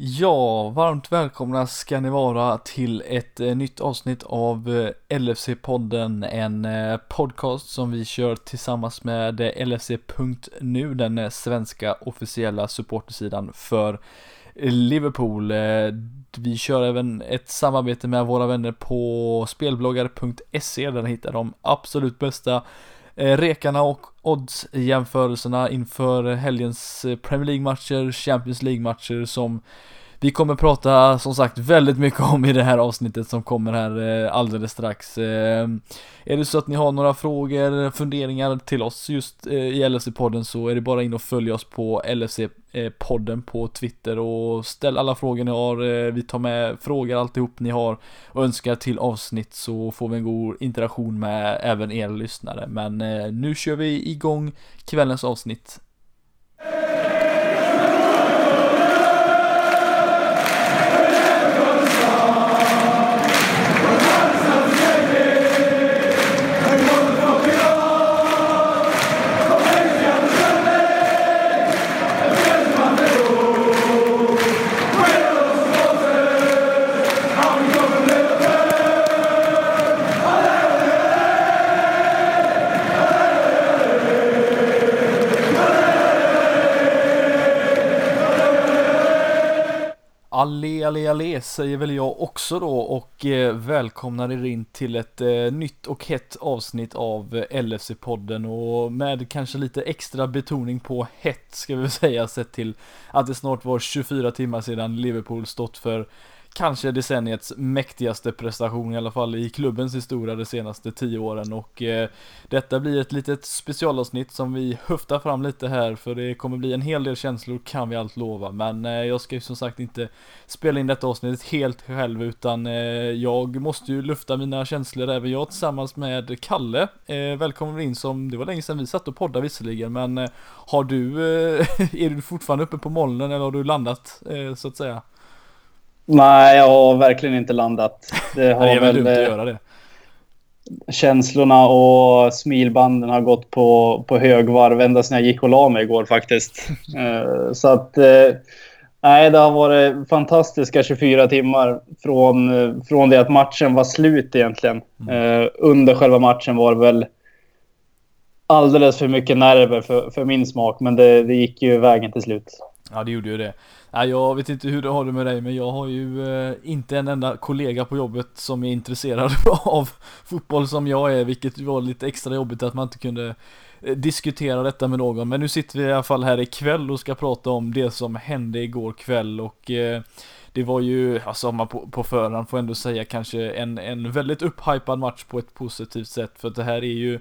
Ja, varmt välkomna ska ni vara till ett eh, nytt avsnitt av eh, LFC-podden, en eh, podcast som vi kör tillsammans med LFC.nu, den svenska officiella supportersidan för Liverpool. Vi kör även ett samarbete med våra vänner på spelbloggar.se där ni hittar de absolut bästa Eh, rekarna och odds-jämförelserna inför helgens eh, Premier League-matcher, Champions League-matcher som vi kommer prata som sagt väldigt mycket om i det här avsnittet som kommer här eh, alldeles strax. Eh, är det så att ni har några frågor, funderingar till oss just eh, i LFC-podden så är det bara in och följ oss på LFC-podden på Twitter och ställ alla frågor ni har. Vi tar med frågor alltihop ni har och önskar till avsnitt så får vi en god interaktion med även er lyssnare. Men nu kör vi igång kvällens avsnitt. Allé, allé, allé säger väl jag också då och eh, välkomnar er in till ett eh, nytt och hett avsnitt av eh, LFC-podden och med kanske lite extra betoning på hett ska vi väl säga sett till att det snart var 24 timmar sedan Liverpool stått för kanske decenniets mäktigaste prestation i alla fall i klubbens historia de senaste tio åren och eh, detta blir ett litet specialavsnitt som vi höftar fram lite här för det kommer bli en hel del känslor kan vi allt lova men eh, jag ska ju som sagt inte spela in detta avsnittet helt själv utan eh, jag måste ju lufta mina känslor även jag tillsammans med Kalle. Eh, välkommen in som, det var länge sedan vi satt och poddade visserligen men eh, har du, eh, är du fortfarande uppe på molnen eller har du landat eh, så att säga? Nej, jag har verkligen inte landat. Det har är väl dumt att eh, göra det. känslorna och smilbanden har gått på, på högvarv ända sedan jag gick och la mig igår faktiskt. Eh, Så att... eh, Nej, det har varit fantastiska 24 timmar från, från det att matchen var slut egentligen. Eh, Under själva matchen var det väl alldeles för mycket nerver för, för min smak, men det, det gick ju vägen till slut. Ja det gjorde ju det. Ja, jag vet inte hur det har det med dig men jag har ju eh, inte en enda kollega på jobbet som är intresserad av fotboll som jag är vilket var lite extra jobbigt att man inte kunde eh, diskutera detta med någon. Men nu sitter vi i alla fall här ikväll och ska prata om det som hände igår kväll och eh, det var ju, alltså om man på, på förhand får ändå säga kanske en, en väldigt upphypad match på ett positivt sätt för att det här är ju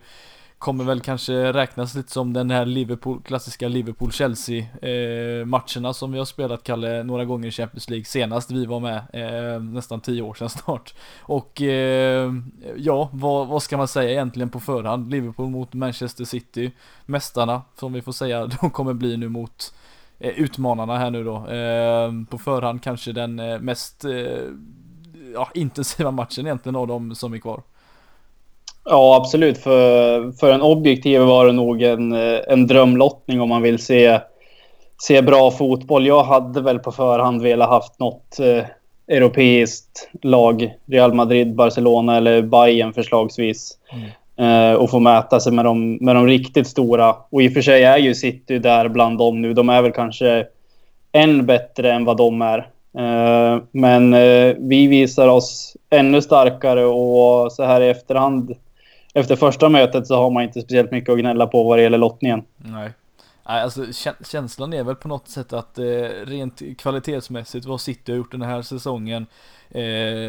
kommer väl kanske räknas lite som den här Liverpool, klassiska Liverpool-Chelsea eh, matcherna som vi har spelat Kalle några gånger i Champions League senast vi var med, eh, nästan tio år sedan snart. Och eh, ja, vad, vad ska man säga egentligen på förhand? Liverpool mot Manchester City, mästarna som vi får säga, de kommer bli nu mot eh, utmanarna här nu då. Eh, på förhand kanske den eh, mest eh, ja, intensiva matchen egentligen av dem som är kvar. Ja, absolut. För, för en objektiv var det nog en, en drömlottning om man vill se, se bra fotboll. Jag hade väl på förhand velat haft något eh, europeiskt lag. Real Madrid, Barcelona eller Bayern förslagsvis. Eh, och få mäta sig med de, med de riktigt stora. Och i och för sig är ju City där bland dem nu. De är väl kanske än bättre än vad de är. Eh, men eh, vi visar oss ännu starkare och så här i efterhand efter första mötet så har man inte speciellt mycket att gnälla på vad det gäller lottningen. Nej. Nej, alltså känslan är väl på något sätt att eh, rent kvalitetsmässigt vad City har gjort den här säsongen eh,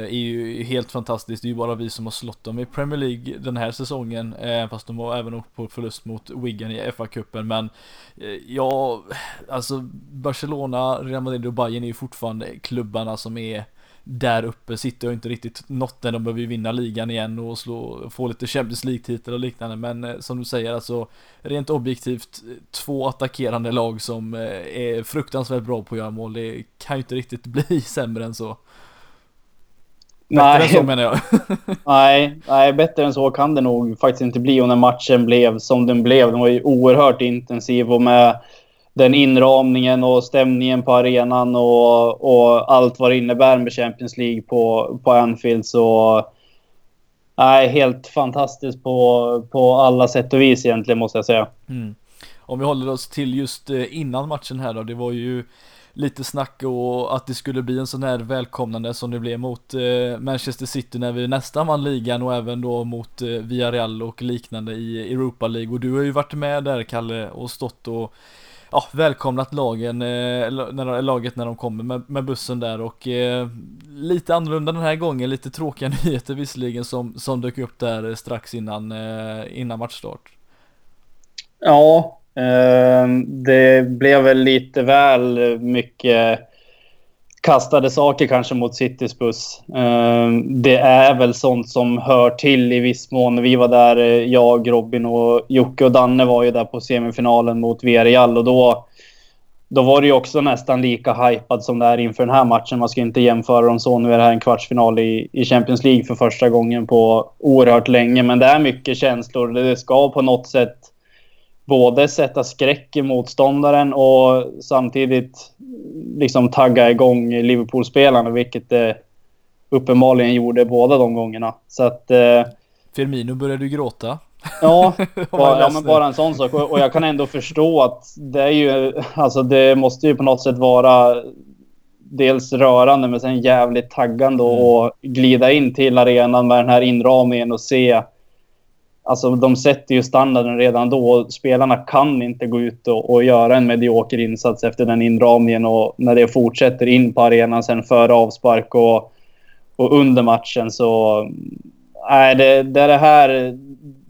är ju helt fantastiskt. Det är ju bara vi som har slått dem i Premier League den här säsongen, eh, fast de har även åkt på förlust mot Wigan i FA-cupen. Men eh, ja, alltså Barcelona, Real Madrid och Bayern är ju fortfarande klubbarna som är där uppe City har inte riktigt nått den, de behöver ju vinna ligan igen och slå, få lite Champions League-titel och liknande men eh, som du säger alltså rent objektivt eh, två attackerande lag som eh, är fruktansvärt bra på att göra mål, det kan ju inte riktigt bli sämre än så. Bättre än så menar jag. nej, nej, bättre än så kan det nog faktiskt inte bli. Och när matchen blev som den blev, den var ju oerhört intensiv och med den inramningen och stämningen på arenan och, och allt vad det innebär med Champions League på, på Anfield så... Nej, helt fantastiskt på, på alla sätt och vis egentligen måste jag säga. Mm. Om vi håller oss till just eh, innan matchen här då, det var ju lite snack och att det skulle bli en sån här välkomnande som det blev mot eh, Manchester City när vi nästan vann ligan och även då mot eh, Villarreal och liknande i Europa League och du har ju varit med där Kalle och stått och ja, välkomnat lagen, eh, när, laget när de kommer med, med bussen där och eh, lite annorlunda den här gången, lite tråkiga nyheter visserligen som, som dök upp där strax innan, eh, innan matchstart. Ja, eh, det blev väl lite väl mycket kastade saker kanske mot Citys buss. Ehm, det är väl sånt som hör till i viss mån. Vi var där, eh, jag, Robin och Jocke och Danne var ju där på semifinalen mot Villarreal och då, då var det ju också nästan lika hypad som det är inför den här matchen. Man ska inte jämföra dem så. Nu är det här en kvartsfinal i, i Champions League för första gången på oerhört länge. Men det är mycket känslor. Det ska på något sätt både sätta skräck i motståndaren och samtidigt liksom tagga igång Liverpool-spelarna, vilket det uppenbarligen gjorde båda de gångerna. Så att... Eh, Firmino började gråta. Ja, bara, ja men bara en sån sak. Och, och, jag kan ändå förstå att det är ju... Alltså det måste ju på något sätt vara dels rörande men sen jävligt taggande mm. och glida in till arenan med den här inramningen och se Alltså de sätter ju standarden redan då. och Spelarna kan inte gå ut och, och, göra en medioker insats efter den inramningen och när det fortsätter in på arenan sen före avspark och, och under matchen så... Nej, det, det är det här...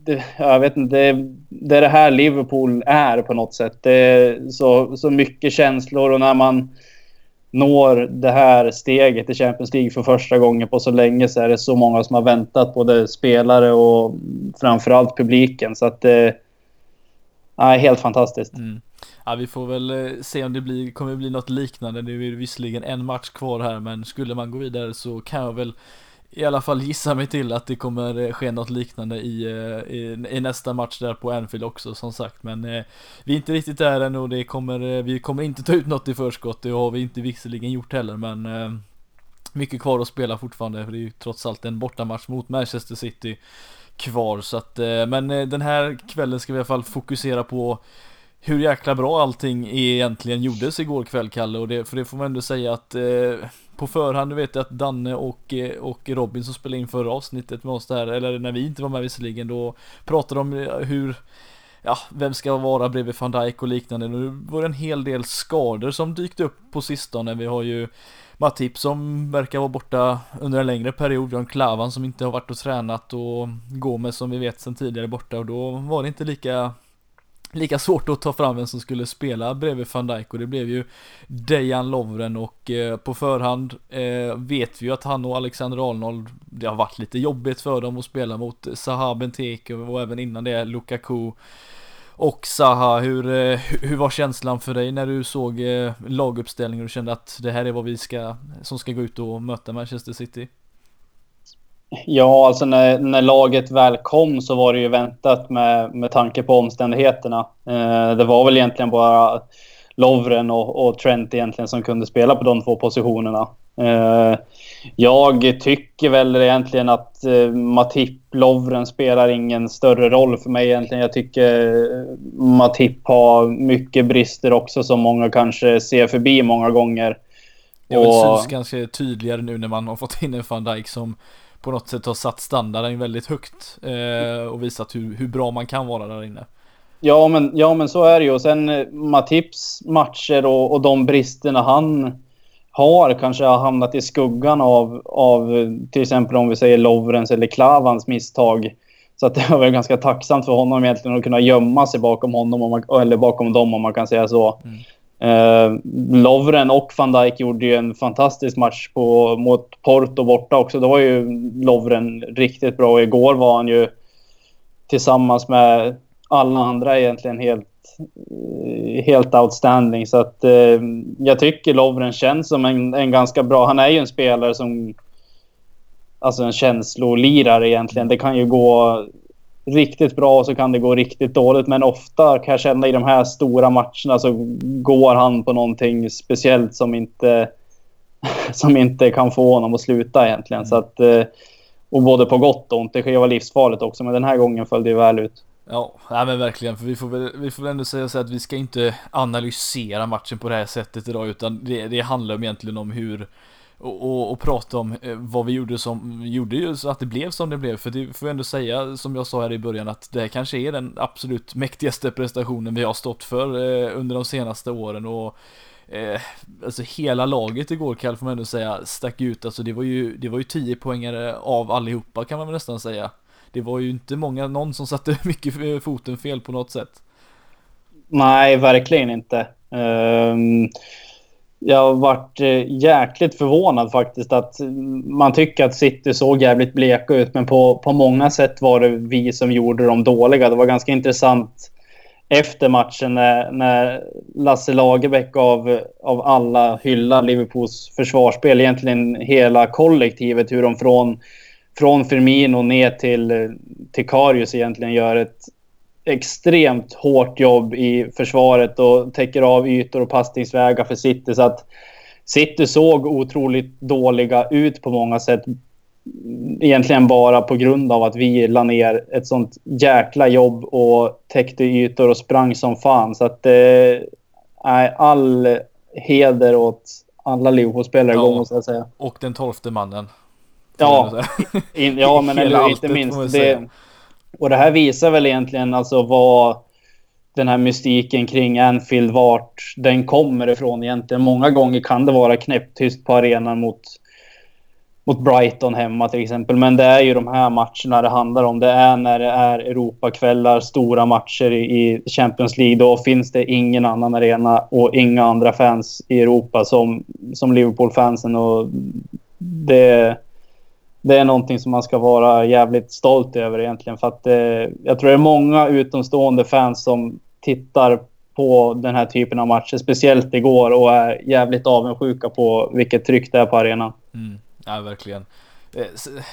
Det, jag vet inte. Det, det är det här Liverpool är på något sätt. Det är så, så mycket känslor och när man når det här steget i Champions League för första gången på så länge så är det så många som har väntat, både spelare och framförallt publiken. Så att eh, det eh, är helt fantastiskt. Mm. Ja, vi får väl eh, se om det blir, kommer bli något liknande. Det är visserligen en match kvar här, men skulle man gå vidare så kan jag väl i alla fall gissa mig till att det kommer eh, ske något liknande i, eh, i, i, nästa match där på Anfield också som sagt. Men eh, vi är inte riktigt där än och det kommer, eh, vi kommer inte ta ut något i förskott, det har vi inte visserligen gjort heller men eh, mycket kvar att spela fortfarande. För det är ju trots allt en bortamatch mot Manchester City kvar. Så att eh, men den här kvällen ska vi i alla fall fokusera på hur jäkla bra allting egentligen gjordes igår kväll Kalle och det, för det får man ändå säga att eh, på förhand, du vet att Danne och, eh, och Robin som spelade in förra avsnittet med oss där, eller när vi inte var med visserligen, då pratade de om hur Ja, vem ska vara bredvid van Dijk och liknande. Nu var det en hel del skador som dykt upp på sistone. Vi har ju Matip som verkar vara borta under en längre period. Vi har en Klavan som inte har varit och tränat och Gomes som vi vet sedan tidigare borta och då var det inte lika lika svårt att ta fram vem som skulle spela bredvid van Dijk och det blev ju Dejan Lovren och eh, på förhand eh, vet vi ju att han och Alexander Arnold det har varit lite jobbigt för dem att spela mot Zaha Benteke och även innan det Lukaku och Zaha, hur, eh, hur var känslan för dig när du såg eh, laguppställningen och kände att det här är vad vi ska, som ska gå ut och möta Manchester City? Ja, alltså när, när laget väl kom så var det ju väntat med, med tanke på omständigheterna. Eh, det var väl egentligen bara Lovren och, och, Trent egentligen som kunde spela på de två positionerna. Eh, jag tycker väl egentligen att eh, Matip, Lovren spelar ingen större roll för mig egentligen. Jag tycker Matip har mycket brister också som många kanske ser förbi många gånger. Det och... syns ganska tydligare nu när man har fått in en van Dijk som på något sätt har satt standarden väldigt högt eh, och visat hur, hur bra man kan vara där inne. Ja men, ja, men så är det ju. Och sen eh, Matips matcher och, och de bristerna han har kanske har hamnat i skuggan av, av till exempel om vi säger Lovrens eller Klavans misstag. Så att det var väl ganska tacksamt för honom egentligen att kunna gömma sig bakom honom, man, eller bakom dem om man kan säga så. Mm. Eh, Lovren och van Dijk gjorde ju en fantastisk match på, mot Porto borta också. Då var ju Lovren riktigt bra och igår var han ju tillsammans med alla andra egentligen helt, eh, helt outstanding. Så att eh, jag tycker Lovren känns som en, en ganska bra... Han är ju en spelare som... Alltså en känslolirare egentligen. Det kan ju gå riktigt bra och så kan det gå riktigt dåligt. Men ofta kan jag känna i de här stora matcherna så går han på någonting speciellt som inte, som inte kan få honom att sluta egentligen. Mm. Så att, eh, och både på gott och ont. Det kan ju vara livsfarligt också, men den här gången föll det väl ut. Ja, nej men verkligen, för vi får väl, vi får väl ändå säga så att vi ska inte analysera matchen på det här sättet idag, utan det, det handlar egentligen om hur och, och, och, prata om eh, vad vi gjorde som gjorde ju så att det blev som det blev. För det får jag ändå säga, som jag sa här i början, att det här kanske är den absolut mäktigaste prestationen vi har stått för eh, under de senaste åren. Och eh, alltså hela laget igår kan får man ändå säga stack ut. Alltså det var ju, det var ju 10 poängare av allihopa kan man väl nästan säga. Det var ju inte många, någon som satte mycket eh, foten fel på något sätt. Nej, verkligen inte. Um jag har varit eh, jäkligt förvånad faktiskt att man tycker att City såg jävligt bleka ut men på, på många sätt var det vi som gjorde dem dåliga. Det var ganska intressant efter matchen när, när Lasse Lagerbäck av, av alla hyllar Liverpools försvarsspel. Egentligen hela kollektivet, hur de från, från Firmino ner till, till Karius egentligen gör ett extremt hårt jobb i försvaret och täcker av ytor och passningsvägar för City. Så att City såg otroligt dåliga ut på många sätt. Egentligen bara på grund av att vi la ner ett sånt jäkla jobb och täckte ytor och sprang som fan. Så att eh, all heder åt alla Liverpool-spelare ja, måste jag säga. Och den tolfte mannen. Ja, in, ja men eller, inte minst. Det, och det här visar väl egentligen alltså vad den här mystiken kring Anfield, vart den kommer ifrån egentligen. Många gånger kan det vara knäpptyst på arenan mot, mot Brighton hemma till exempel. Men det är ju de här matcherna det handlar om. Det är när det är Europakvällar, stora matcher i Champions League. Då finns det ingen annan arena och inga andra fans i Europa som, som Liverpool-fansen. Och det det är någonting som man ska vara jävligt stolt över egentligen. För att eh, jag tror det är många utomstående fans som tittar på den här typen av matcher, speciellt igår, och är jävligt avundsjuka på vilket tryck det är på arenan. Mm. Ja, verkligen. Eh,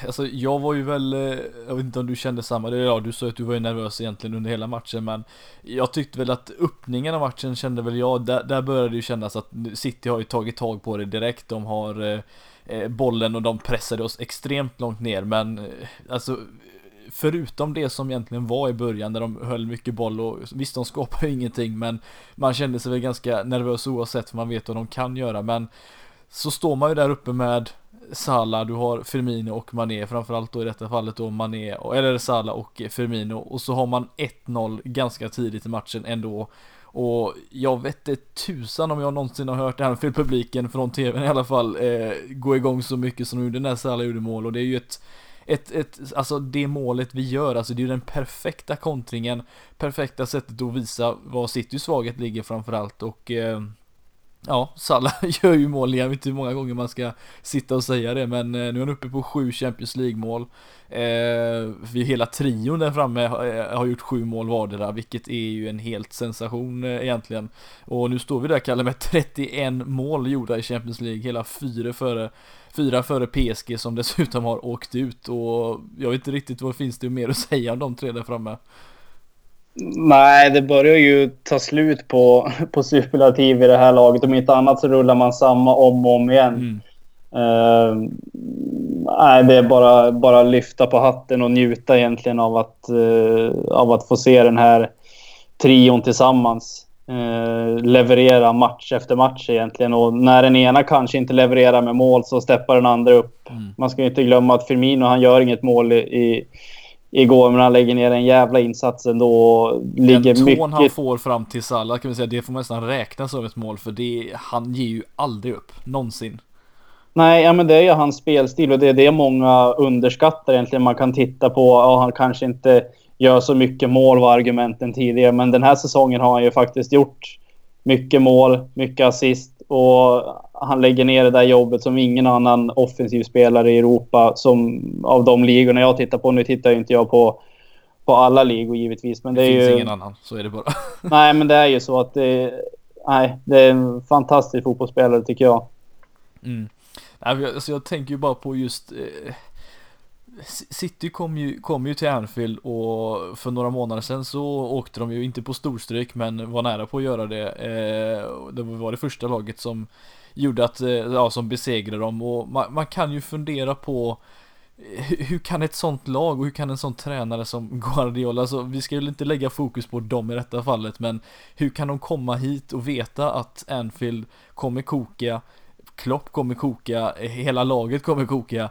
alltså jag var ju väl, eh, jag vet inte om du kände samma, det ja, du sa att du var ju nervös egentligen under hela matchen men Jag tyckte väl att öppningen av matchen kände väl jag, där, där började det ju kännas att City har ju tagit tag på det direkt, de har Eh, Eh, bollen och de pressade oss extremt långt ner men eh, alltså förutom det som egentligen var i början när de höll mycket boll och visst de skapar ju ingenting men man kände sig väl ganska nervös oavsett för man vet vad de kan göra men så står man ju där uppe med Salah, du har Firmino och Mané framförallt då i detta fallet då Mané, eller Salah och Firmino och så har man 1-0 ganska tidigt i matchen ändå och jag vet inte tusan om jag någonsin har hört det här för publiken från tvn i alla fall eh, gå igång så mycket som de gjorde när Salah gjorde mål. Och det är ju ett ett, ett, alltså det målet vi gör, alltså det är ju den perfekta kontringen, perfekta sättet att visa var Citys svaghet ligger framförallt. Och eh, Ja, Salah gör ju mål, jag vet inte hur många gånger man ska sitta och säga det, men eh, nu är han uppe på sju Champions League-mål. Eh, hela trion där framme eh, har gjort sju mål vardera, vilket är ju en helt sensation eh, egentligen. Och nu står vi där Kalle med 31 mål gjorda i Champions League, hela fyra före Fyra före PSG som dessutom har åkt ut och jag vet inte riktigt vad finns det mer att säga om de tre där framme. Nej, det börjar ju ta slut på, på superlativ i det här laget. Om inte annat så rullar man samma om och om igen. Mm. Uh, nej, det är bara, bara lyfta på hatten och njuta egentligen av att, uh, av att få se den här trion tillsammans. Uh, leverera match efter match egentligen. Och när den ena kanske inte levererar med mål så steppar den andra upp. Mm. Man ska inte glömma att Firmino, han gör inget mål i, i igår, men han lägger ner en jävla insats ändå. Ligger Den tån mycket... han får fram till Salah kan vi säga, det får man nästan räkna som ett mål för det, han ger ju aldrig upp, någonsin. Nej, ja, men det är ju hans spelstil och det är det många underskattar egentligen. Man kan titta på, ja, han kanske inte gör så mycket mål var argumenten tidigare, men den här säsongen har han ju faktiskt gjort mycket mål, mycket assist och han lägger ner det där jobbet som ingen annan offensiv spelare i Europa som av de ligorna jag tittar på. Nu tittar ju inte jag på, på alla ligor givetvis. Men det, det finns ju, ingen annan, så är det bara. nej, men det är ju så att det, nej, det är en fantastisk fotbollsspelare tycker jag. Mm. Alltså jag tänker ju bara på just eh City kom ju, kom ju till Anfield och för några månader sedan så åkte de ju inte på storstryk men var nära på att göra det. Eh, det var det första laget som gjorde att, eh, ja, som besegrade dem. Och man, man kan ju fundera på eh, hur kan ett sånt lag och hur kan en sån tränare som Guardiola, alltså vi ska ju inte lägga fokus på dem i detta fallet, men hur kan de komma hit och veta att Anfield kommer koka, Klopp kommer koka, hela laget kommer koka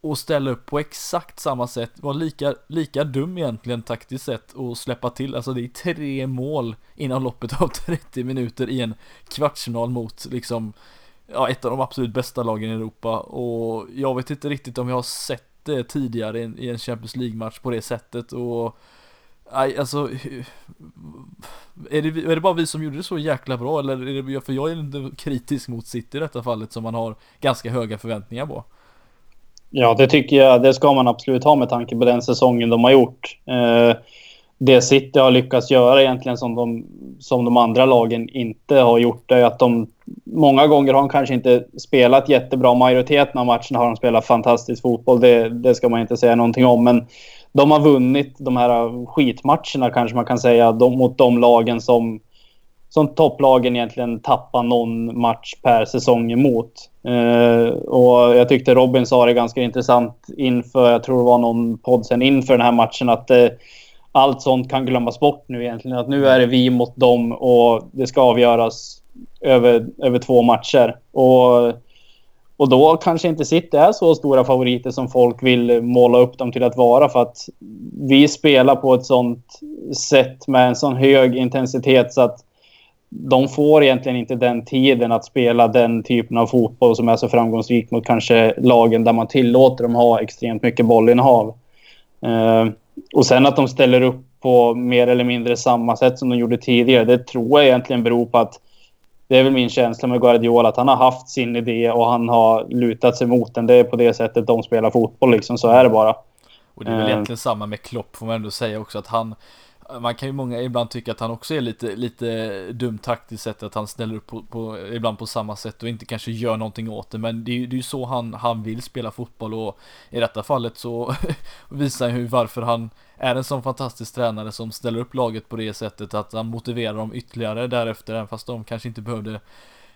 och ställa upp på exakt samma sätt, var lika, lika dum egentligen taktiskt sett och släppa till, alltså det är tre mål inom loppet av 30 minuter i en kvartsfinal mot liksom ja, ett av de absolut bästa lagen i Europa och jag vet inte riktigt om jag har sett det tidigare i en Champions League-match på det sättet och Nej, alltså är det, är det bara vi som gjorde det så jäkla bra eller är det, för jag är inte kritisk mot City i detta fallet som man har ganska höga förväntningar på. Ja, det tycker jag. Det ska man absolut ha med tanke på den säsongen de har gjort. Eh, det City har lyckats göra egentligen som de, som de andra lagen inte har gjort är att de många gånger har de kanske inte spelat jättebra. Majoriteten av matcherna har de spelat fantastisk fotboll. Det, det ska man inte säga någonting om. Men de har vunnit de här skitmatcherna kanske man kan säga de, mot de lagen som, som topplagen egentligen tappar någon match per säsong emot. Eh, och jag tyckte Robin sa det ganska intressant inför, jag tror det var någon podd sen inför den här matchen att eh, allt sånt kan glömmas bort nu egentligen. Att nu är det vi mot dem och det ska avgöras över, över två matcher. Och, och då kanske inte City är så stora favoriter som folk vill måla upp dem till att vara. För att vi spelar på ett sånt sätt med en sån hög intensitet så att de får egentligen inte den tiden att spela den typen av fotboll som är så framgångsrik mot kanske lagen där man tillåter dem ha extremt mycket bollinnehav. Eh, och sen att de ställer upp på mer eller mindre samma sätt som de gjorde tidigare, det tror jag egentligen beror på att det är väl min känsla med Guardiola, att han har haft sin idé och han har lutat sig mot den. Det är på det sättet de spelar fotboll liksom, så är det bara. Och det är väl uh, egentligen samma med Klopp får man ändå säga också att han man kan ju många ibland tycka att han också är lite, lite dum taktiskt sett att han ställer upp på, på, ibland på samma sätt och inte kanske gör någonting åt det. Men det är, det är ju så han, han vill spela fotboll och i detta fallet så visar han ju varför han är en sån fantastisk tränare som ställer upp laget på det sättet att han motiverar dem ytterligare därefter även fast de kanske inte behövde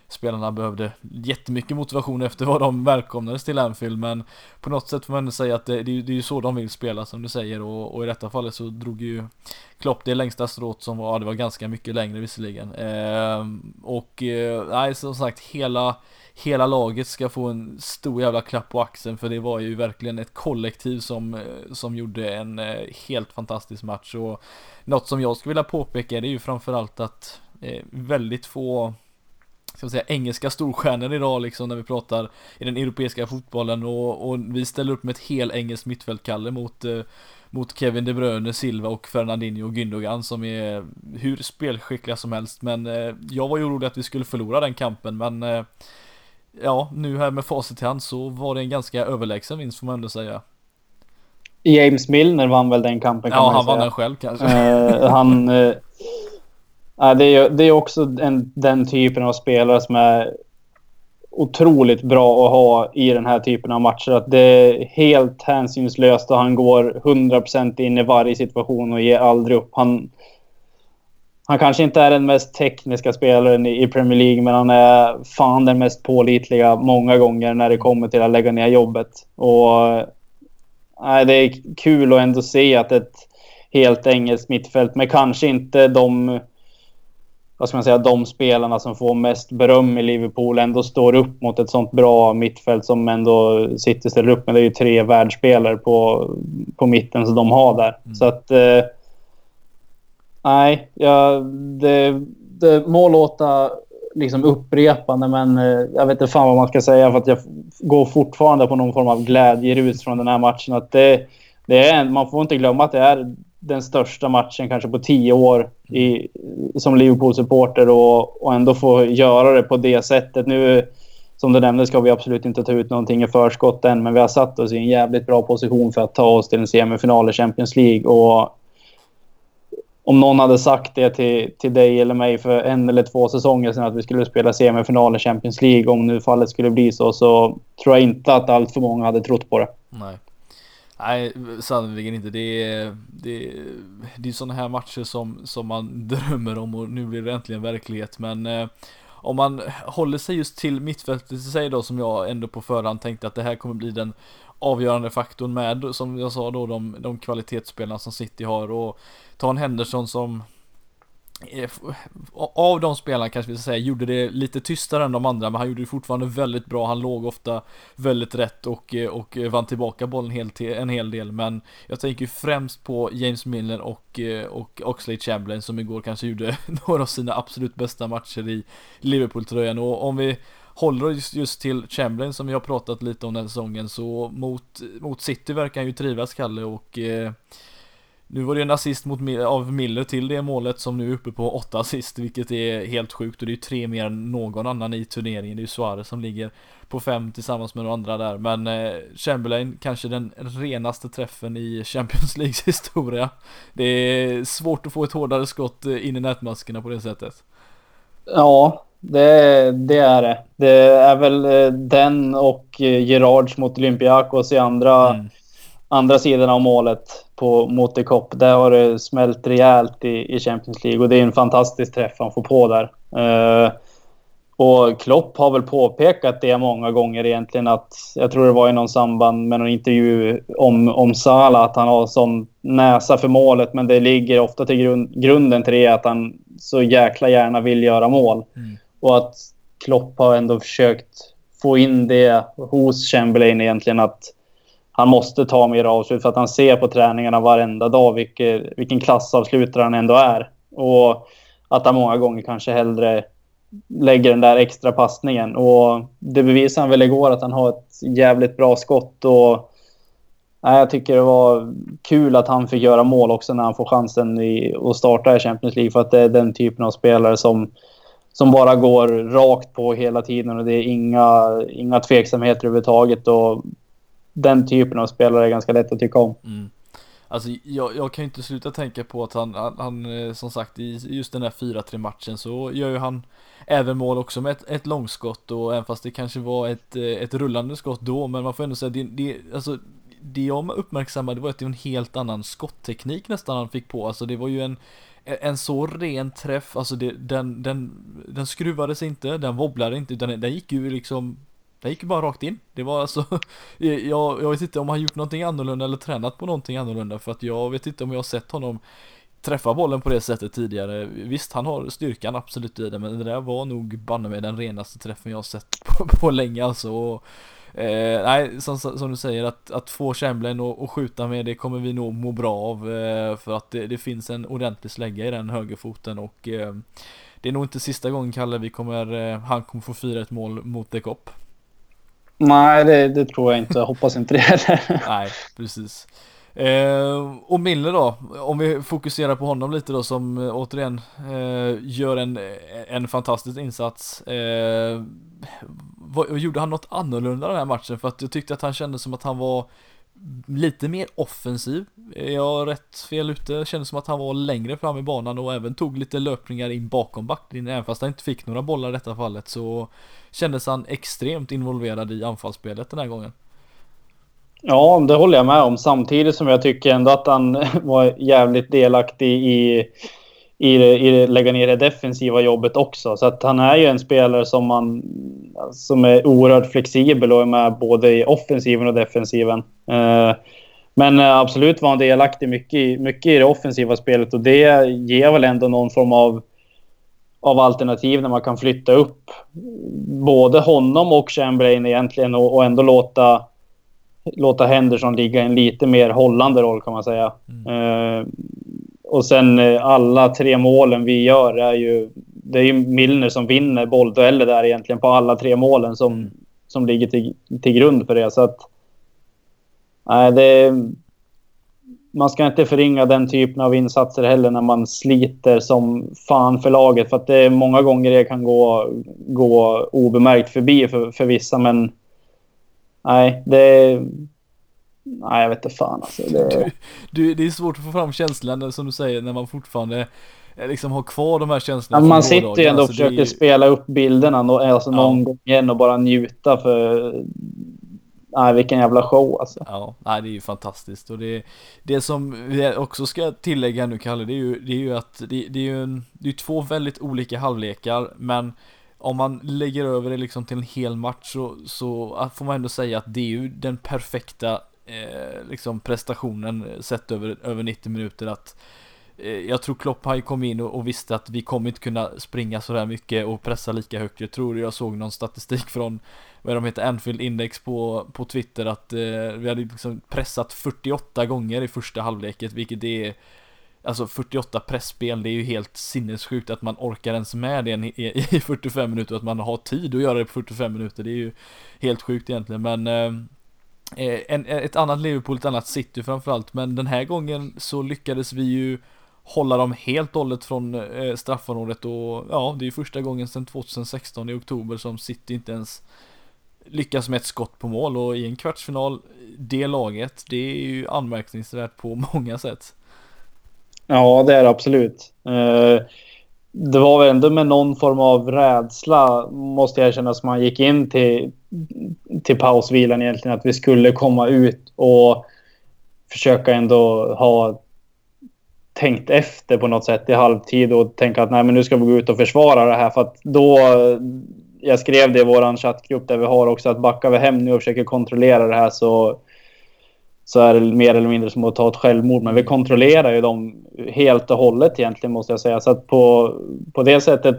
spelarna behövde jättemycket motivation efter vad de välkomnades till Anfield men på något sätt får man ändå säga att det, det, det är ju så de vill spela som du säger och, och, i detta fallet så drog ju Klopp det längsta strået som var, ja, det var ganska mycket längre visserligen. Eh, och eh, nej som sagt hela hela laget ska få en stor jävla klapp på axeln för det var ju verkligen ett kollektiv som, eh, som gjorde en eh, helt fantastisk match. Och något som jag skulle vilja påpeka det är ju framförallt att eh, väldigt få ska man säga, engelska storstjärnor idag liksom när vi pratar i den europeiska fotbollen och, och vi ställer upp med ett hel engelskt mittfältkalle mot eh, mot Kevin De Bruyne, Silva och Fernandinho och Gündogan som är hur spelskickliga som helst men eh, jag var ju orolig att vi skulle förlora den kampen men eh, ja, nu här med facit i hand så var det en ganska överlägsen vinst får man ändå säga. James Milner vann väl den kampen kan Ja, han vann den själv kanske. Uh, han, uh, Ja, det, är, det är också en, den typen av spelare som är otroligt bra att ha i den här typen av matcher. Att det är helt hänsynslöst och han går 100% in i varje situation och ger aldrig upp. Han, han kanske inte är den mest tekniska spelaren i Premier League, men han är fan den mest pålitliga många gånger när det kommer till att lägga ner jobbet. Och nej, det är kul att ändå se att ett helt engelskt mittfält, men kanske inte de vad ska man säga, de spelarna som får mest beröm i Liverpool ändå står upp mot ett sånt bra mittfält som ändå City ställer upp med. Det är ju tre världsspelare på, på mitten som de har där. Mm. Så att... Eh, nej, ja, det, det må låta liksom upprepande men eh, jag vet inte fan vad man ska säga för att jag går fortfarande på någon form av glädjerus från den här matchen. Att det, det är, man får inte glömma att det är den största matchen kanske på tio år i, som Liverpool-supporter och, och ändå få göra det på det sättet. Nu, som du nämnde, ska vi absolut inte ta ut någonting i förskott än, men vi har satt oss i en jävligt bra position för att ta oss till en semifinal i Champions League. Och om någon hade sagt det till, till dig eller mig för en eller två säsonger sedan att vi skulle spela semifinal i Champions League, om nu fallet skulle bli så, så tror jag inte att allt för många hade trott på det. Nej. Nej, sannerligen inte. Det är, det, är, det är sådana här matcher som, som man drömmer om och nu blir det äntligen verklighet. Men eh, om man håller sig just till mittfältet i sig då som jag ändå på förhand tänkte att det här kommer bli den avgörande faktorn med som jag sa då de, de kvalitetsspelarna som City har och ta en Henderson som Eh, av de spelarna kanske vi ska säga gjorde det lite tystare än de andra men han gjorde det fortfarande väldigt bra. Han låg ofta väldigt rätt och, eh, och eh, vann tillbaka bollen en hel del men jag tänker främst på James Milner och, och Oxlade Chamberlain som igår kanske gjorde några av sina absolut bästa matcher i Liverpool-tröjan och om vi håller oss just till Chamberlain som vi har pratat lite om den säsongen så mot, mot City verkar han ju trivas Kalle och eh, nu var det en assist mot, av Miller till det målet som nu är uppe på åtta assist, vilket är helt sjukt och det är ju tre mer än någon annan i turneringen. Det är ju Suarez som ligger på fem tillsammans med de andra där, men eh, Chamberlain kanske den renaste träffen i Champions Leagues historia. Det är svårt att få ett hårdare skott eh, in i nätmaskerna på det sättet. Ja, det, det är det. Det är väl eh, den och Gerards mot Olympiakos i andra mm andra sidan av målet på, mot The Cop. Där har det smält rejält i, i Champions League och det är en fantastisk träff han får på där. Uh, och Klopp har väl påpekat det många gånger egentligen att jag tror det var i någon samband med någon intervju om, om Salah att han har sån näsa för målet men det ligger ofta till grund, grunden till det att han så jäkla gärna vill göra mål. Mm. Och att Klopp har ändå försökt få in det hos Chamberlain egentligen att han måste ta mer avslut för att han ser på träningarna varenda dag vilken, vilken klassavslutare han ändå är. Och att han många gånger kanske hellre lägger den där extra passningen. Och det bevisade han väl igår att han har ett jävligt bra skott. Och, nej, jag tycker det var kul att han fick göra mål också när han får chansen i, att starta i Champions League. För att det är den typen av spelare som, som bara går rakt på hela tiden och det är inga, inga tveksamheter överhuvudtaget. Och den typen av spelare är ganska lätt att tycka om. Mm. Alltså jag, jag kan ju inte sluta tänka på att han, han, han, eh, som sagt i just den här 4-3 matchen så gör ju han även mål också med ett, ett långskott och även fast det kanske var ett, eh, ett rullande skott då men man får ändå säga det, det alltså det jag uppmärksammade var att det var en helt annan skottteknik nästan han fick på, alltså det var ju en en så ren träff, alltså det, den, den, den skruvades inte, den wobblade inte, utan den gick ju liksom den gick ju bara rakt in. Det var alltså, jag, jag vet inte om han gjort någonting annorlunda eller tränat på någonting annorlunda för att jag vet inte om jag har sett honom träffa bollen på det sättet tidigare. Visst, han har styrkan absolut i det, men det där var nog banne med den renaste träffen jag har sett på, på länge alltså. Och, eh, nej, som, som, du säger, att, att få Chamberlain och, och, skjuta med det kommer vi nog må bra av eh, för att det, det, finns en ordentlig slägga i den högerfoten och eh, det är nog inte sista gången Kalle vi kommer, eh, han kommer få fira ett mål mot The Cop. Nej, det, det, tror jag inte. Jag hoppas inte det heller. Nej, precis. Eh, och Mille då, om vi fokuserar på honom lite då som eh, återigen eh, gör en, en fantastisk insats. Eh, vad, gjorde han något annorlunda den här matchen? För att jag tyckte att han kände som att han var lite mer offensiv. Är jag rätt fel ute? Kändes som att han var längre fram i banan och även tog lite löpningar in bakom backlinjen. Även fast han inte fick några bollar i detta fallet så kändes han extremt involverad i anfallsspelet den här gången. Ja, det håller jag med om. Samtidigt som jag tycker ändå att han var jävligt delaktig i i, det, i det, lägga ner det defensiva jobbet också. Så att han är ju en spelare som, man, som är oerhört flexibel och är med både i offensiven och defensiven. Eh, men absolut var han delaktig mycket, mycket i det offensiva spelet och det ger väl ändå någon form av, av alternativ när man kan flytta upp både honom och Chamberlain egentligen och, och ändå låta låta Henderson ligga i en lite mer hållande roll kan man säga. Mm. Eh, och sen eh, alla tre målen vi gör är ju... Det är ju Milner som vinner bolldueller där egentligen på alla tre målen som, mm. som ligger till, till grund för det. Så att... Nej, det... Man ska inte förringa den typen av insatser heller när man sliter som fan för laget. För att det är många gånger det kan gå, gå obemärkt förbi för, för vissa. Men nej, det, Nej, jag vet inte fan alltså. Det... Du, det är svårt att få fram känslan som du säger när man fortfarande eh, liksom har kvar de här känslorna. Ja, man sitter ju ändå och alltså, försöker är... spela upp bilderna alltså, någon ja. gång igen och bara njuta för... nej, vilken jävla show alltså. Ja, nej, det är ju fantastiskt och det, det som vi också ska tillägga nu Kalle, det är ju, det är ju att det, det är ju en, det är två väldigt olika halvlekar, men om man lägger över det liksom till en hel match så, så får man ändå säga att det är ju den perfekta eh, liksom prestationen sett över, över 90 minuter att eh, jag tror Klopp har kom in och, visste att vi kommer inte kunna springa sådär mycket och pressa lika högt. Jag tror jag såg någon statistik från vad de heter, Anfield Index på, på Twitter att eh, vi hade liksom pressat 48 gånger i första halvleket, vilket är Alltså 48 pressspel, det är ju helt sinnessjukt att man orkar ens med det i, i 45 minuter och att man har tid att göra det på 45 minuter. Det är ju helt sjukt egentligen, men eh, Eh, en, eh, ett annat Liverpool, ett annat City framförallt, men den här gången så lyckades vi ju hålla dem helt och hållet från eh, straffområdet och ja, det är ju första gången sedan 2016 i oktober som City inte ens lyckas med ett skott på mål och i en kvartsfinal, det laget, det är ju anmärkningsvärt på många sätt. Ja, det är det absolut. Eh, det var väl ändå med någon form av rädsla, måste jag erkänna som man gick in till, till pausvilan egentligen. Att vi skulle komma ut och försöka ändå ha tänkt efter på något sätt i halvtid och tänka att nej, men nu ska vi gå ut och försvara det här. För att då, jag skrev det i vår chattgrupp där vi har också, att backar vi hem nu och försöker kontrollera det här så så är det mer eller mindre som att ta ett självmord. Men vi kontrollerar ju dem helt och hållet egentligen måste jag säga. Så att på, på det sättet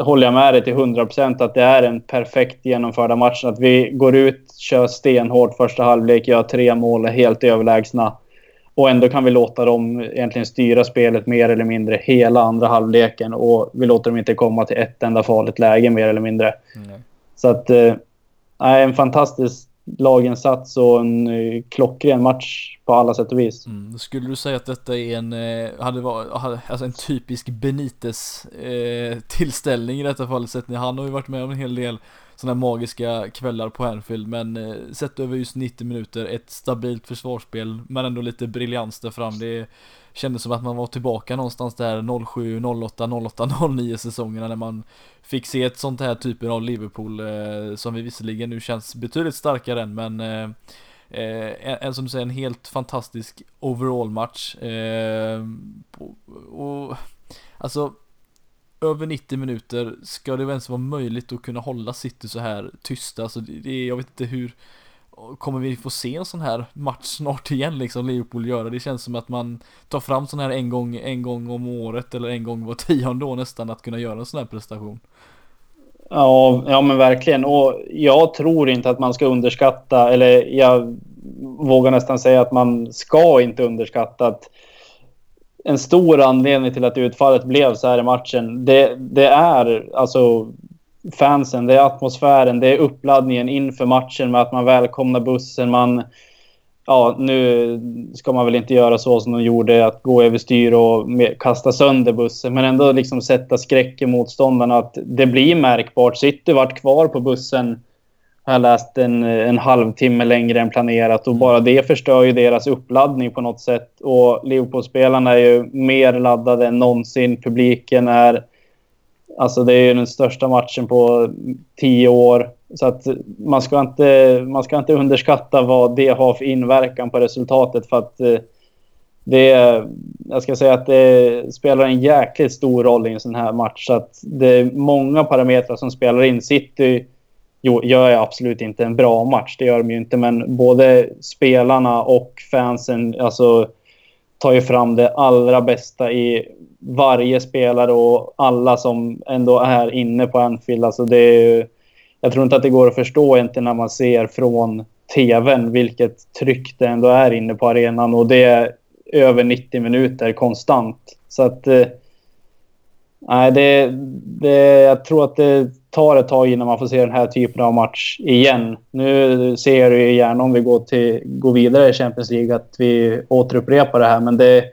håller jag med dig till 100 procent att det är en perfekt genomförda match. Att vi går ut, kör stenhårt första halvlek, gör tre mål, är helt överlägsna. Och ändå kan vi låta dem egentligen styra spelet mer eller mindre hela andra halvleken. Och vi låter dem inte komma till ett enda farligt läge mer eller mindre. Mm. Så att, eh, en fantastisk laginsats och en eh, klockren match på alla sätt och vis. Mm. Skulle du säga att detta är en, eh, hade varit, alltså en typisk Benites eh, tillställning i detta fallet sett ni, han har ju varit med om en hel del sådana magiska kvällar på Anfield men eh, sett över just 90 minuter, ett stabilt försvarsspel men ändå lite briljans där fram. Det kändes som att man var tillbaka någonstans där 07, 08, 08, 09 säsongerna när man fick se ett sånt här typen av Liverpool eh, som vi visserligen nu känns betydligt starkare än men eh, eh en, som du säger en helt fantastisk overall match. Eh, och alltså över 90 minuter ska det ens vara möjligt att kunna hålla City så här tysta? Alltså det, är, jag vet inte hur Kommer vi få se en sån här match snart igen liksom Liverpool göra? Det känns som att man tar fram sån här en gång, en gång om året eller en gång var tionde år nästan att kunna göra en sån här prestation. Ja, ja men verkligen. Och jag tror inte att man ska underskatta, eller jag vågar nästan säga att man ska inte underskatta att en stor anledning till att utfallet blev så här i matchen, det, det är alltså fansen, det är atmosfären, det är uppladdningen inför matchen med att man välkomnar bussen, man... Ja, nu ska man väl inte göra så som de gjorde, att gå överstyr och kasta sönder bussen, men ändå liksom sätta skräck i motståndarna. Att det blir märkbart. City vart kvar på bussen, har jag läst, en, en halvtimme längre än planerat och bara det förstör ju deras uppladdning på något sätt. Och Liverpool-spelarna är ju mer laddade än någonsin. Publiken är Alltså det är ju den största matchen på tio år. Så att man ska inte, man ska inte underskatta vad det har för inverkan på resultatet. För att eh, det, jag ska säga att det spelar en jäkligt stor roll i en sån här match. Så att det är många parametrar som spelar in. City jo, gör jag absolut inte en bra match, det gör de ju inte. Men både spelarna och fansen alltså, tar ju fram det allra bästa i varje spelare och alla som ändå är inne på Anfield. Alltså det är, jag tror inte att det går att förstå egentligen när man ser från tvn vilket tryck det ändå är inne på arenan och det är över 90 minuter konstant. Så att... Eh, nej, det, det, jag tror att det tar ett tag innan man får se den här typen av match igen. Nu ser jag ju gärna om vi går, till, går vidare i Champions League att vi återupprepar det här, men det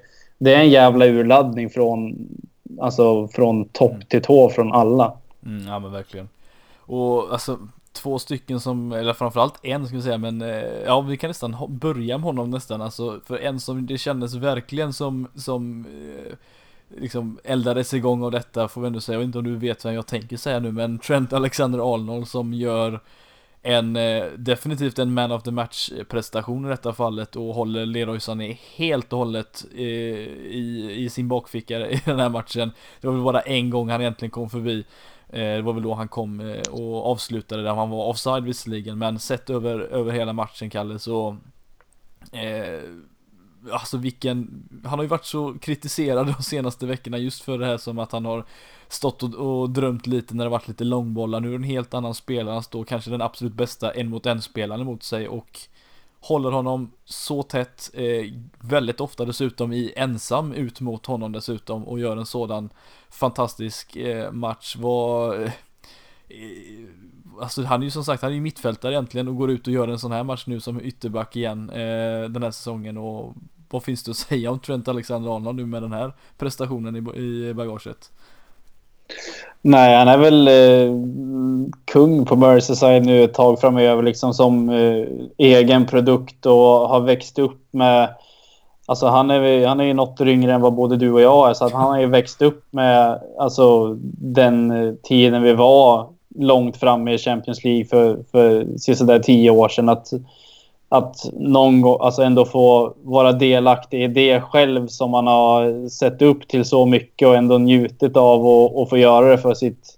det är en jävla urladdning från, alltså, från topp mm. till tå från alla. Mm, ja men verkligen. Och alltså två stycken som, eller framförallt en ska vi säga, men eh, ja vi kan nästan börja med honom nästan. Alltså för en som det kändes verkligen som, som eh, liksom eldades igång av detta får vi ändå säga. Jag vet inte om du vet vem jag tänker säga nu, men Trent Alexander-Arnold som gör en eh, definitivt en man of the match prestation i detta fallet och håller Leroy Sané helt och hållet i, i, i sin bakficka i den här matchen. Det var väl bara en gång han egentligen kom förbi. Eh, det var väl då han kom och avslutade där han var offside visserligen men sett över, över hela matchen Kalle så eh, Alltså vilken, han har ju varit så kritiserad de senaste veckorna just för det här som att han har stått och, och drömt lite när det varit lite långbollar. Nu är det en helt annan spelare, han står kanske den absolut bästa en mot en spelaren mot sig och håller honom så tätt, eh, väldigt ofta dessutom i ensam ut mot honom dessutom och gör en sådan fantastisk eh, match. Vad Eh, alltså han är ju som sagt, han är ju mittfältare egentligen och går ut och gör en sån här match nu som ytterback igen eh, den här säsongen och vad finns det att säga om Trent Alexander-Arnold nu med den här prestationen i, i bagaget? Nej, han är väl eh, kung på Merseyside nu ett tag framöver liksom som eh, egen produkt och har växt upp med Alltså han är, han är ju något yngre än vad både du och jag är så att han har ju växt upp med alltså, den eh, tiden vi var långt framme i Champions League för, för sådär tio år sedan. Att, att någon gång, alltså ändå få vara delaktig i det själv som man har sett upp till så mycket och ändå njutit av och, och få göra det för sitt,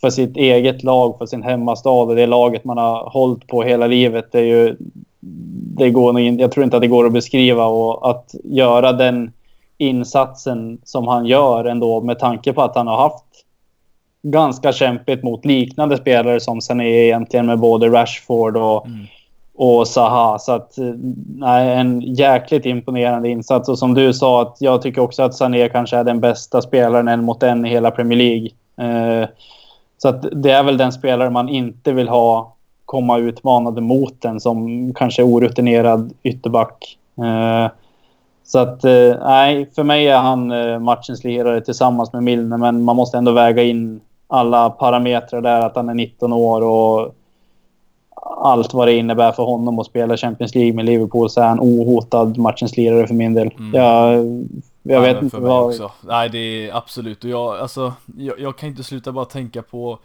för sitt eget lag, för sin hemmastad och det laget man har hållit på hela livet. Det är ju, det går jag tror inte att det går att beskriva och att göra den insatsen som han gör ändå med tanke på att han har haft ganska kämpigt mot liknande spelare som är egentligen med både Rashford och, mm. och Zaha. Så att, nej, en jäkligt imponerande insats. Och som du sa, att jag tycker också att Sané kanske är den bästa spelaren en mot en i hela Premier League. Eh, så att det är väl den spelare man inte vill ha komma utmanade mot den som kanske orutinerad ytterback. Eh, så att eh, nej, för mig är han eh, matchens lirare tillsammans med Milner, men man måste ändå väga in alla parametrar där, att han är 19 år och allt vad det innebär för honom att spela Champions League med Liverpool så är han ohotad matchens lirare för min del. Mm. Jag, jag vet inte vad... Också. Nej, det är absolut. Och jag, alltså, jag, jag kan inte sluta bara tänka på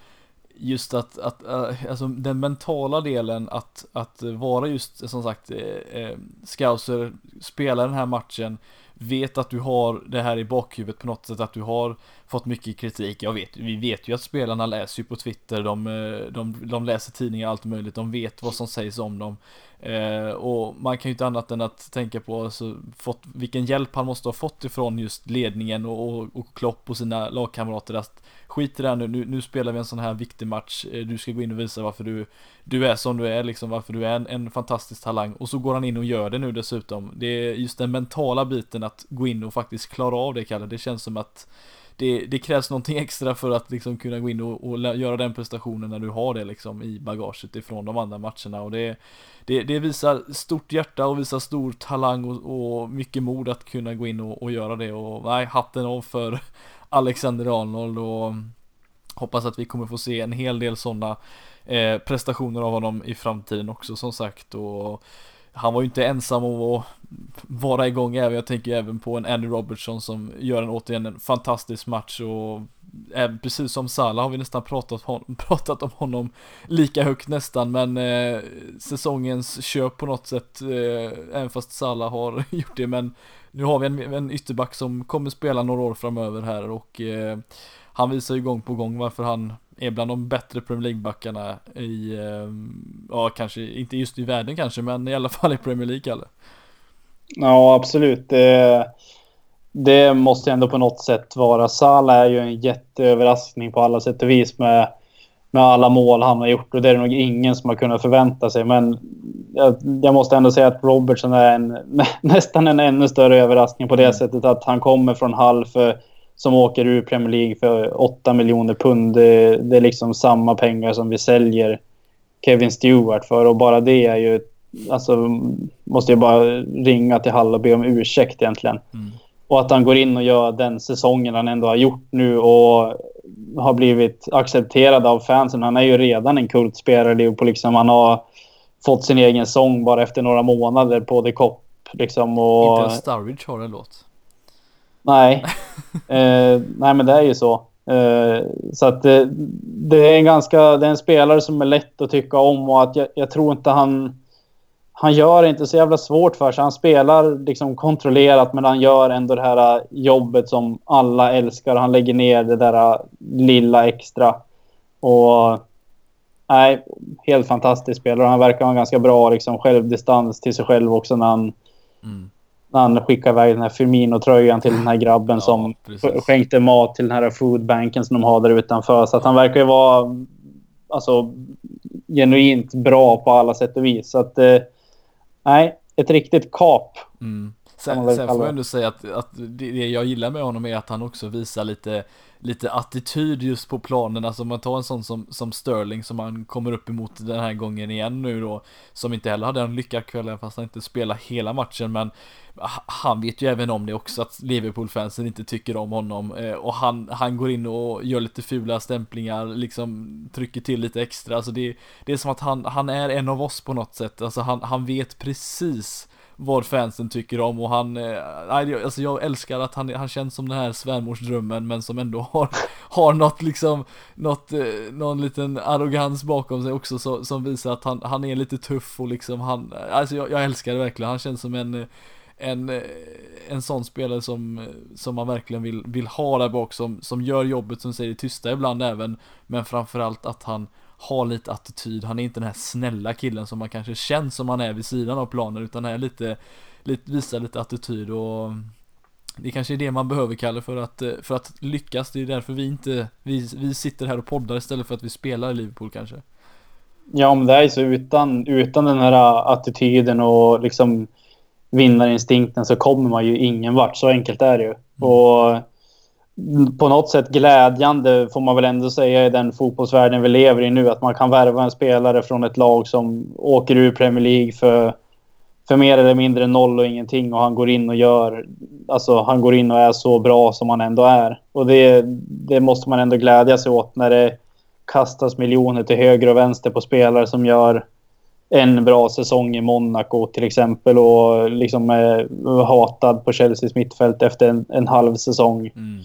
just att, att uh, alltså den mentala delen att, att vara just som sagt eh, eh, scouser, spela den här matchen, vet att du har det här i bakhuvudet på något sätt, att du har fått mycket kritik. Jag vet, vi vet ju att spelarna läser ju på Twitter, de, eh, de, de läser tidningar, allt möjligt, de vet vad som sägs om dem. Eh, och man kan ju inte annat än att tänka på alltså, fått, vilken hjälp han måste ha fått ifrån just ledningen och, och, och Klopp och sina lagkamrater. Att skit i det här nu, nu, nu, spelar vi en sån här viktig match, eh, du ska gå in och visa varför du, du är som du är, liksom varför du är en, en fantastisk talang. Och så går han in och gör det nu dessutom. Det är just den mentala biten att gå in och faktiskt klara av det, Kalle. Det känns som att det, det, krävs någonting extra för att liksom kunna gå in och, och, göra den prestationen när du har det liksom i bagaget ifrån de andra matcherna. Och det, det, det visar stort hjärta och visar stor talang och, och mycket mod att kunna gå in och, och, göra det. Och nej, hatten av för Alexander Arnold och mm, hoppas att vi kommer få se en hel del sådana eh, prestationer av honom i framtiden också som sagt. Och han var ju inte ensam om att vara igång även, jag tänker även på en Andy Robertson som gör en återigen en fantastisk match och även, precis som Salah har vi nästan pratat, pratat om honom lika högt nästan men eh, säsongens köp på något sätt eh, även fast Salah har gjort det men nu har vi en, en ytterback som kommer spela några år framöver här och eh, han visar ju gång på gång varför han är bland de bättre Premier League-backarna i, eh, ja kanske inte just i världen kanske, men i alla fall i Premier League eller? Ja, absolut. Det, det måste ändå på något sätt vara. Salah är ju en jätteöverraskning på alla sätt och vis med, med alla mål han har gjort och det är det nog ingen som har kunnat förvänta sig. Men jag, jag måste ändå säga att Robertson är en, nästan en ännu större överraskning på det mm. sättet att han kommer från Hall för som åker ur Premier League för 8 miljoner pund. Det, det, är liksom samma pengar som vi säljer Kevin Stewart för och bara det är ju... Alltså måste jag bara ringa till Hall och be om ursäkt egentligen. Mm. Och att han går in och gör den säsongen han ändå har gjort nu och har blivit accepterad av fansen. Han är ju redan en kultspelare. Liverpool liksom, han har fått sin egen sång bara efter några månader på The Cop. Liksom, och... Inte ens Sturridge har en låt. Nej. eh, nej, men det är ju så. Uh, så att det, det, är en ganska, det är en spelare som är lätt att tycka om och att jag, jag, tror inte han... Han gör inte så jävla svårt för sig. Han spelar liksom kontrollerat men han gör ändå det här eh, jobbet som alla älskar. Han lägger ner det där lilla extra. Och nej, helt fantastisk spelare. Han verkar ha en ganska bra liksom, självdistans till sig själv också när han, mm när han skickar iväg den här Firmino-tröjan till den här grabben ja, som precis. skänkte mat till den här foodbanken som de har där utanför. Så att han verkar ju vara alltså, genuint bra på alla sätt och vis. Så att, eh, nej, ett riktigt kap. Mm. Sen, sen får jag ändå säga att, att det jag gillar med honom är att han också visar lite lite attityd just på planen. Alltså om man tar en sån som, som Sterling som han kommer upp emot den här gången igen nu då. Som inte heller hade en lyckad kväll fast han inte spelar hela matchen. Men han vet ju även om det också att Liverpool-fansen inte tycker om honom. Eh, och han, han går in och gör lite fula stämplingar, liksom trycker till lite extra. Alltså det, det är som att han, han är en av oss på något sätt. Alltså han, han vet precis vad fansen tycker om och han, eh, alltså jag älskar att han, han känns som den här svärmorsdrömmen men som ändå har, har något liksom, något, eh, någon liten arrogans bakom sig också så, som visar att han, han är lite tuff och liksom han, eh, alltså jag, jag älskar det verkligen, han känns som en en, eh, en sån spelare som, som man verkligen vill, vill ha där bak som, som gör jobbet som säger det tysta ibland även men framförallt att han har lite attityd, han är inte den här snälla killen som man kanske känns som han är vid sidan av planen utan är lite, lite visar lite attityd och det kanske är det man behöver Kalle för att, för att lyckas, det är därför vi inte, vi, vi sitter här och poddar istället för att vi spelar i Liverpool kanske. Ja men det är så utan, utan den här attityden och liksom vinnarinstinkten så kommer man ju ingen vart, så enkelt är det ju. Mm. Och på något sätt glädjande får man väl ändå säga i den fotbollsvärlden vi lever i nu. Att man kan värva en spelare från ett lag som åker ur Premier League för, för mer eller mindre noll och ingenting. Och han går in och gör... Alltså han går in och är så bra som han ändå är. Och det, det måste man ändå glädja sig åt när det kastas miljoner till höger och vänster på spelare som gör en bra säsong i Monaco till exempel och liksom är hatad på Chelseas mittfält efter en, en halv säsong. Mm.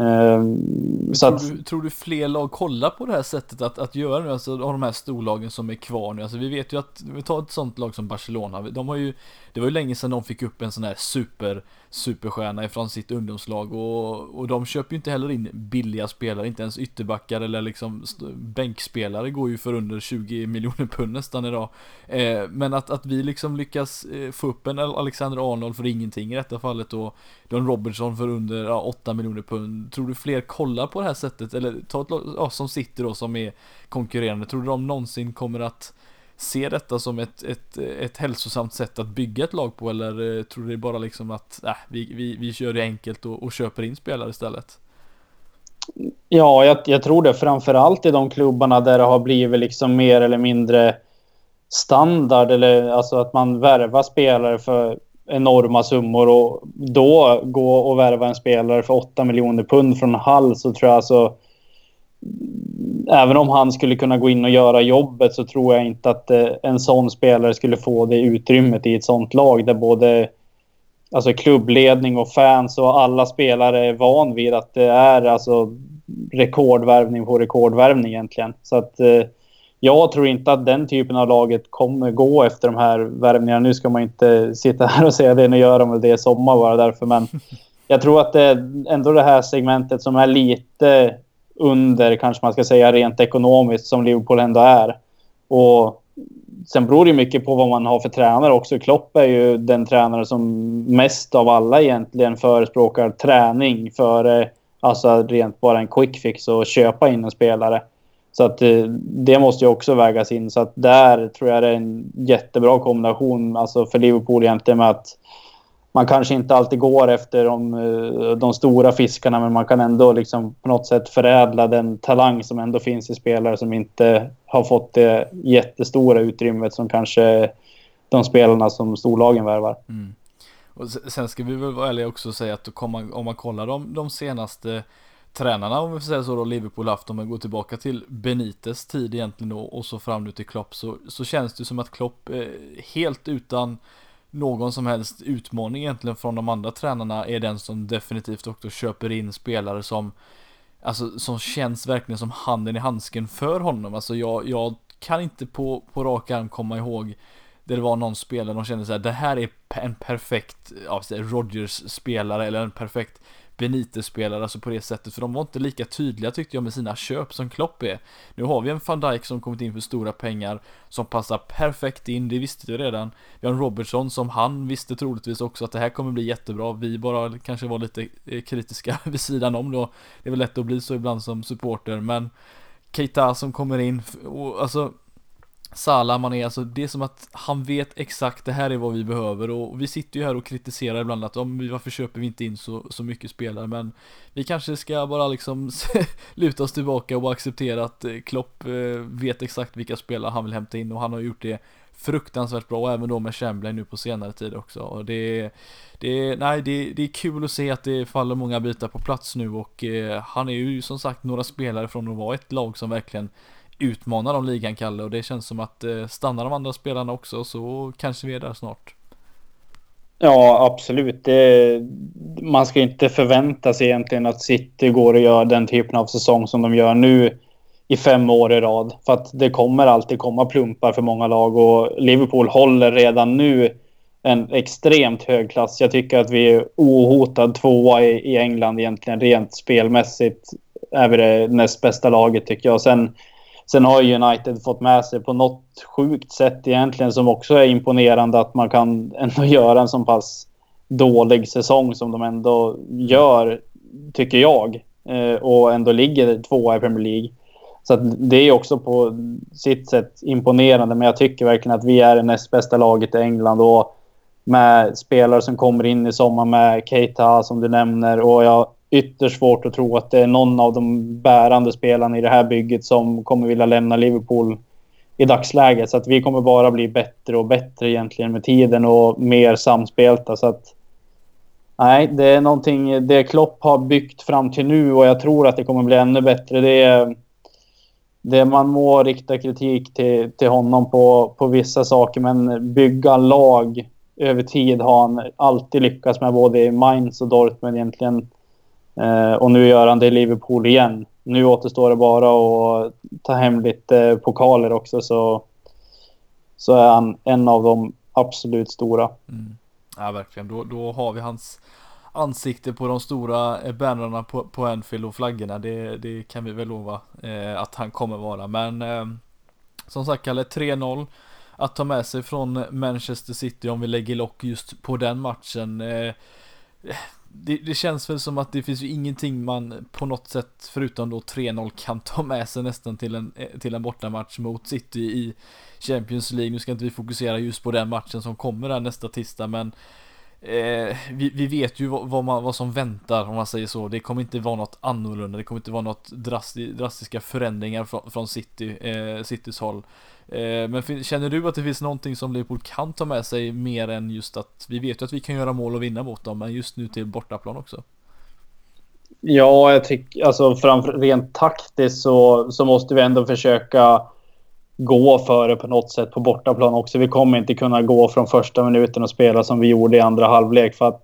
Um, tror, att... du, tror, du, fler lag kollar på det här sättet att, att göra nu, alltså av de här storlagen som är kvar nu? Alltså vi vet ju att, vi tar ett sånt lag som Barcelona, de har ju, det var ju länge sedan de fick upp en sån här super superstjärna ifrån sitt ungdomslag och, och de köper ju inte heller in billiga spelare, inte ens ytterbackar eller liksom bänkspelare går ju för under 20 miljoner pund nästan idag. Eh, men att, att vi liksom lyckas eh, få upp en Alexander Arnold för ingenting i detta fallet och Don Robertson för under ja, 8 miljoner pund. Tror du fler kollar på det här sättet eller ta ett lag ja, som sitter då som är konkurrerande, tror du de någonsin kommer att se detta som ett, ett, ett hälsosamt sätt att bygga ett lag på eller eh, tror du det är bara liksom att äh, vi, vi, vi kör det enkelt och, och köper in spelare istället? Ja, jag, jag tror det framförallt i de klubbarna där det har blivit liksom mer eller mindre standard eller alltså att man värvar spelare för enorma summor och då gå och värva en spelare för 8 miljoner pund från Hall så tror jag alltså även om han skulle kunna gå in och göra jobbet så tror jag inte att eh, en sån spelare skulle få det utrymmet i ett sånt lag där både alltså klubbledning och fans och alla spelare är van vid att det är alltså rekordvärvning på rekordvärvning egentligen. Så att eh, jag tror inte att den typen av laget kommer gå efter de här värvningarna. Nu ska man inte sitta här och säga det, nu gör de väl det i sommar bara därför. Men jag tror att det är ändå det här segmentet som är lite under, kanske man ska säga, rent ekonomiskt som Liverpool ändå är. Och sen beror det mycket på vad man har för tränare också. Klopp är ju den tränare som mest av alla egentligen förespråkar träning för alltså rent bara en quick fix och köpa in en spelare. Så att eh, det måste ju också vägas in. Så att där tror jag det är en jättebra kombination alltså för Liverpool egentligen med att man kanske inte alltid går efter de, eh, de, stora fiskarna men man kan ändå liksom på något sätt förädla den talang som ändå finns i spelare som inte har fått det jättestora utrymmet som kanske de spelarna som storlagen värvar. Mm. Och sen ska vi väl vara ärliga också och säga att om man, om man kollar de, de senaste tränarna om vi får säga så då Liverpool haft om man går tillbaka till Benites tid egentligen då och så fram nu till Klopp så, så känns det som att Klopp eh, helt utan någon som helst utmaning egentligen från de andra tränarna är den som definitivt också köper in spelare som alltså som känns verkligen som handen i handsken för honom. Alltså jag, jag kan inte på, på rak arm komma ihåg där det var någon spelare de kände så här, det här är en perfekt, ja, Rogers spelare eller en perfekt Benitez-spelare, alltså på det sättet, för de var inte lika tydliga tyckte jag med sina köp som Klopp är. Nu har vi en van Dijk som kommit in för stora pengar, som passar perfekt in, det visste vi redan. Vi har en Robertson som han visste troligtvis också att det här kommer bli jättebra, vi bara kanske var lite eh, kritiska vid sidan om då. Det är väl lätt att bli så ibland som supporter, men Keita som kommer in, och alltså Salah, Mané, alltså det är som att han vet exakt det här är vad vi behöver. Och vi sitter ju här och kritiserar ibland att om varför köper vi inte in så, så mycket spelare? Men vi kanske ska bara liksom luta oss tillbaka och acceptera att eh, Klopp eh, vet exakt vilka spelare han vill hämta in. Och han har gjort det fruktansvärt bra och även då med Chamberlain nu på senare tid också. Och det det, nej, det, det är kul att se att det faller många bitar på plats nu. Och eh, han är ju som sagt några spelare från att vara ett lag som verkligen utmanar om ligan Kalle och det känns som att eh, stannar de andra spelarna också så kanske vi är där snart. Ja, absolut. Det, man ska inte förvänta sig egentligen att City går och gör den typen av säsong som de gör nu i fem år i rad. För att det kommer alltid komma plumpar för många lag och Liverpool håller redan nu en extremt hög klass. Jag tycker att vi är ohotad tvåa i, i England egentligen. Rent spelmässigt är vi det näst bästa laget tycker jag. Sen Sen har United fått med sig på något sjukt sätt egentligen som också är imponerande att man kan ändå göra en så pass dålig säsong som de ändå gör, tycker jag. Eh, och ändå ligger tvåa i Premier League. Så det är också på sitt sätt imponerande. Men jag tycker verkligen att vi är det näst bästa laget i England. Och med spelare som kommer in i sommar med Keita som du nämner. Och jag ytterst svårt att tro att det är någon av de bärande spelarna i det här bygget som kommer vilja lämna Liverpool i dagsläget. Så att vi kommer bara bli bättre och bättre egentligen med tiden och mer samspelta. Så att, nej, det är någonting det Klopp har byggt fram till nu och jag tror att det kommer bli ännu bättre. Det är det man må rikta kritik till, till honom på, på vissa saker, men bygga lag över tid har han alltid lyckats med både i Mainz och Dortmund egentligen Eh, Eh, och nu gör han det i Liverpool igen. Nu återstår det bara att ta hem lite eh, pokaler också så, så är han en av de absolut stora. Mm. Ja verkligen, då, då har vi hans ansikte på de stora eh, bannrarna på, på Anfield och flaggorna. Det, det kan vi väl lova eh, att han kommer vara. Men eh, som sagt Kalle, 3-0 att ta med sig från Manchester City om vi lägger lock just på den matchen. Eh, det, det, känns väl som att det finns ju ingenting man på något sätt förutom då 3-0 kan ta med sig nästan till en, eh, till en bortamatch mot City i Champions League. Nu ska inte vi fokusera just på den matchen som kommer där nästa tisdag men eh, vi, vi, vet ju vad, vad, man, vad som väntar om man säger så. Det kommer inte vara något annorlunda. Det kommer inte vara något drasti, drastiska förändringar från, från City, eh, Citys håll. Eh, men känner du att det finns någonting som Liverpool kan ta med sig mer än just att vi vet ju att vi kan göra mål och vinna mot dem, men just nu till bortaplan också? Ja, jag tycker alltså framför, rent taktiskt så, så måste vi ändå försöka gå före på något sätt på bortaplan också. Vi kommer inte kunna gå från första minuten och spela som vi gjorde i andra halvlek för att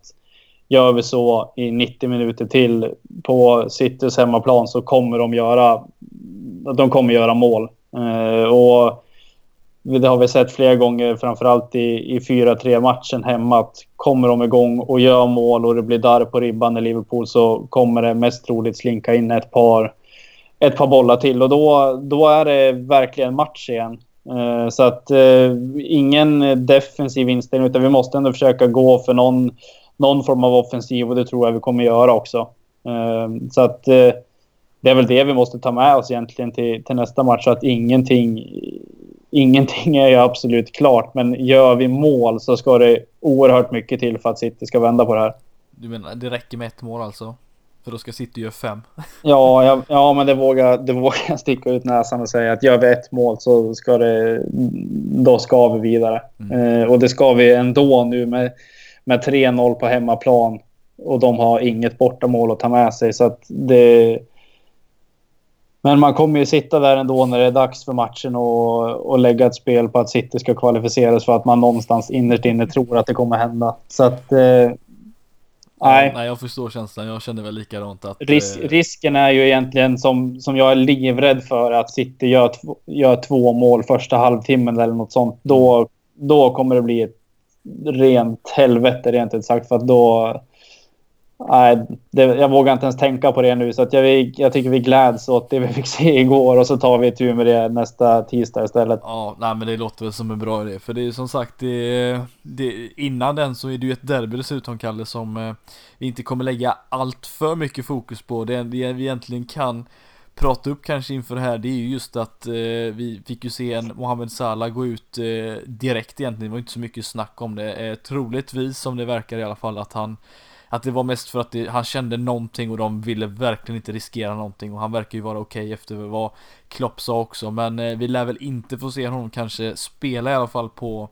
gör vi så i 90 minuter till på Citys hemmaplan så kommer de göra de kommer göra mål. Eh, och det har vi sett flera gånger, framförallt i, i 4-3 matchen hemma, att kommer de igång och gör mål och det blir där på ribban i Liverpool så kommer det mest troligt slinka in ett par, ett par bollar till och då, då är det verkligen match igen. Uh, så att uh, ingen defensiv inställning utan vi måste ändå försöka gå för någon, någon form av offensiv och det tror jag vi kommer göra också. Uh, så att det är väl det vi måste ta med oss egentligen till, till nästa match. Så att ingenting ingenting är ju absolut klart, men gör vi mål så ska det oerhört mycket till för att City ska vända på det här. Du menar det räcker med ett mål alltså? För då ska City göra fem? ja, ja, ja, men det vågar, det vågar jag sticka ut näsan och säga att gör vi ett mål så ska det... Då ska vi vidare. Mm. Eh, och det ska vi ändå nu med, med 3-0 på hemmaplan. Och de har inget bortamål att ta med sig så att det men man kommer ju sitta där ändå när det är dags för matchen och, och lägga ett spel på att City ska kvalificeras för att man någonstans innerst inne tror att det kommer hända. Så att... Eh, Nej. nej, jag förstår känslan. Jag känner väl likadant. Att, Ris eh... Risken är ju egentligen som, som jag är livrädd för att City gör, gör två mål första halvtimmen eller något sånt. Då, då kommer det bli ett rent helvete rent ut sagt. För att då, Nej, det, jag vågar inte ens tänka på det nu. Så att jag, jag tycker vi gläds åt det vi fick se igår och så tar vi tur med det nästa tisdag istället. Ja, nej, men det låter väl som en bra idé. För det är som sagt, det, det, innan den så är det ju ett derby dessutom, Kalle, som eh, vi inte kommer lägga allt för mycket fokus på. Det, det vi egentligen kan prata upp kanske inför det här, det är ju just att eh, vi fick ju se en Mohamed Salah gå ut eh, direkt egentligen. Det var inte så mycket snack om det. Eh, troligtvis, som det verkar i alla fall, att han att det var mest för att det, han kände någonting och de ville verkligen inte riskera någonting och han verkar ju vara okej okay efter vad Klopp sa också. Men eh, vi lär väl inte få se honom kanske spela i alla fall på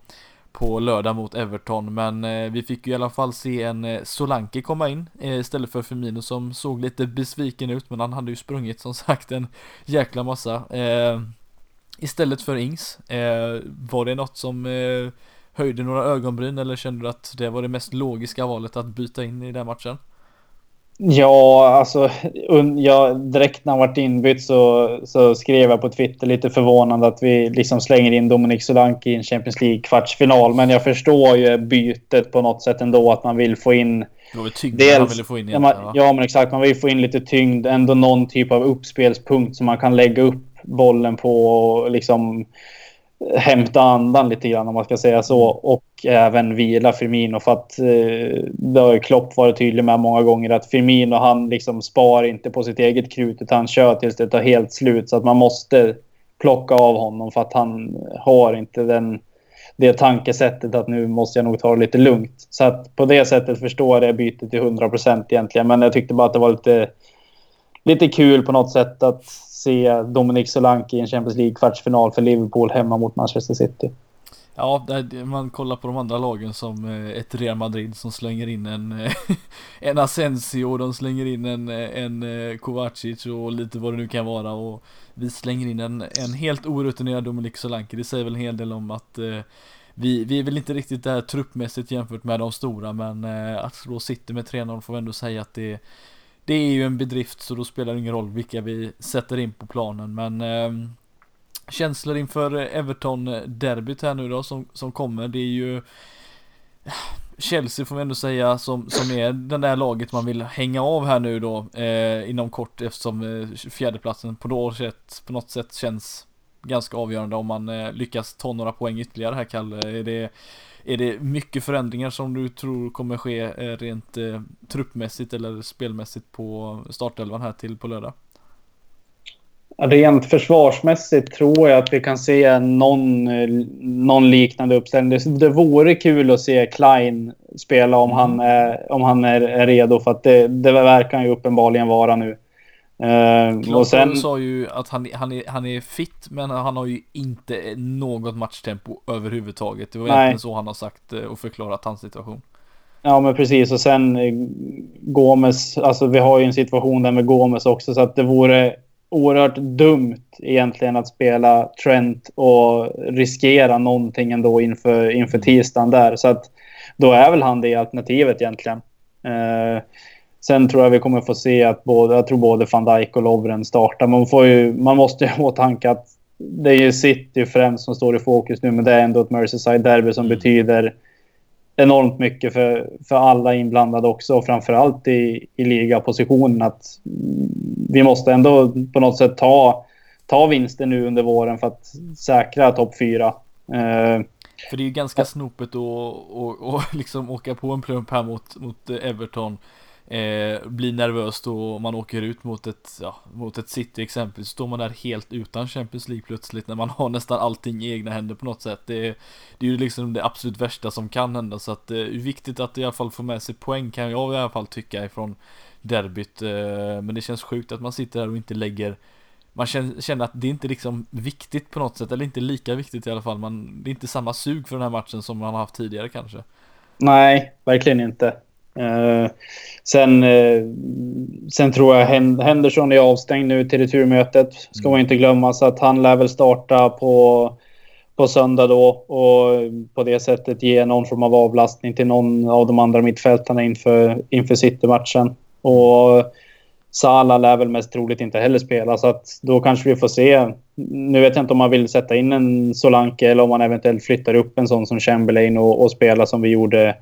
på lördag mot Everton. Men eh, vi fick ju i alla fall se en eh, Solanke komma in eh, istället för Firmino som såg lite besviken ut. Men han hade ju sprungit som sagt en jäkla massa. Eh, istället för Ings eh, var det något som eh, höjde några ögonbryn eller kände du att det var det mest logiska valet att byta in i den matchen? Ja, alltså jag, direkt när han vart inbytt så, så skrev jag på Twitter lite förvånande att vi liksom slänger in Dominic Solanke i en Champions League kvartsfinal. Men jag förstår ju bytet på något sätt ändå att man vill få in det var tyngd dels, man ville få in egentligen, ja, ja, men exakt. Man vill få in lite tyngd, ändå någon typ av uppspelspunkt som man kan lägga upp bollen på och liksom hämta andan lite grann om man ska säga så. Och även vila Firmino för att eh, det har Klopp varit tydlig med många gånger att Firmino han liksom spar inte på sitt eget krut utan han kör tills det tar helt slut så att man måste plocka av honom för att han har inte den det tankesättet att nu måste jag nog ta det lite lugnt. Så att på det sättet förstår jag det bytet till 100 procent egentligen. Men jag tyckte bara att det var lite, lite kul på något sätt att se Dominic Solanke i en Champions League-kvartsfinal för Liverpool hemma mot Manchester City. Ja, man kollar på de andra lagen som eh, ett Real Madrid som slänger in en, eh, en Asensio, de slänger in en, eh, en Kovacic och lite vad det nu kan vara och vi slänger in en, en helt orutinerad Dominic Solanke. Det säger väl en hel del om att vi, vi är väl inte riktigt där truppmässigt jämfört med de stora men att slå City med 3-0 får vi ändå säga att det det är ju en bedrift så då spelar det ingen roll vilka vi sätter in på planen men eh, Känslor inför Everton-derbyt här nu då som, som kommer det är ju eh, Chelsea får vi ändå säga som, som är den där laget man vill hänga av här nu då eh, inom kort eftersom eh, fjärdeplatsen på, något sätt, på något sätt känns ganska avgörande om man eh, lyckas ta några poäng ytterligare här Kalle. Är det är det mycket förändringar som du tror kommer ske eh, rent eh, truppmässigt eller spelmässigt på startelvan här till på lördag? Rent försvarsmässigt tror jag att vi kan se någon, eh, någon liknande uppställning. Det, det vore kul att se Klein spela om mm. han, är, om han är, är redo för att det, det verkar han ju uppenbarligen vara nu. Uh, och sen... sa ju att han, han, är, han är fit men han har ju inte något matchtempo överhuvudtaget. Det var Nej. egentligen så han har sagt eh, och förklarat hans situation. Ja men precis och sen eh, Gomes, alltså vi har ju en situation där med Gomes också så att det vore oerhört dumt egentligen att spela Trent och riskera någonting ändå inför, inför tisdagen där. Så att då är väl han det alternativet egentligen. Uh, Sen tror jag vi kommer få se att både, jag tror både van Dijk och Lovren startar. Man, får ju, man måste ju ha åtanke att det är ju City främst som står i fokus nu, men det är ändå ett Merseyside-derby som mm. betyder enormt mycket för, för alla inblandade också och framförallt i, i ligapositionen att vi måste ändå på något sätt ta, ta vinster nu under våren för att säkra topp fyra. Uh, för det är ju ganska snopet att och, och liksom åka på en plump här mot, mot Everton eh, blir nervös då man åker ut mot ett, ja, mot ett City exempelvis. Står man där helt utan Champions League plötsligt när man har nästan allting i egna händer på något sätt. Det, det är ju liksom det absolut värsta som kan hända så att det är viktigt att i alla fall få med sig poäng kan jag i alla fall tycka ifrån derbyt. Eh, men det känns sjukt att man sitter där och inte lägger man känner att det är inte liksom viktigt på något sätt, eller inte lika viktigt i alla fall. Man, det är inte samma sug för den här matchen som man har haft tidigare kanske. Nej, verkligen inte. Uh, sen, uh, sen tror jag Henderson är avstängd nu till returmötet. Ska mm. man inte glömma. Så att han lär väl starta på, på söndag då och på det sättet ge någon form av avlastning till någon av de andra mittfältarna inför, inför City-matchen. Och Salah lär väl mest troligt inte heller spela så att då kanske vi får se. Nu vet jag inte om man vill sätta in en Solanke eller om man eventuellt flyttar upp en sån som Chamberlain och, och spela som vi gjorde,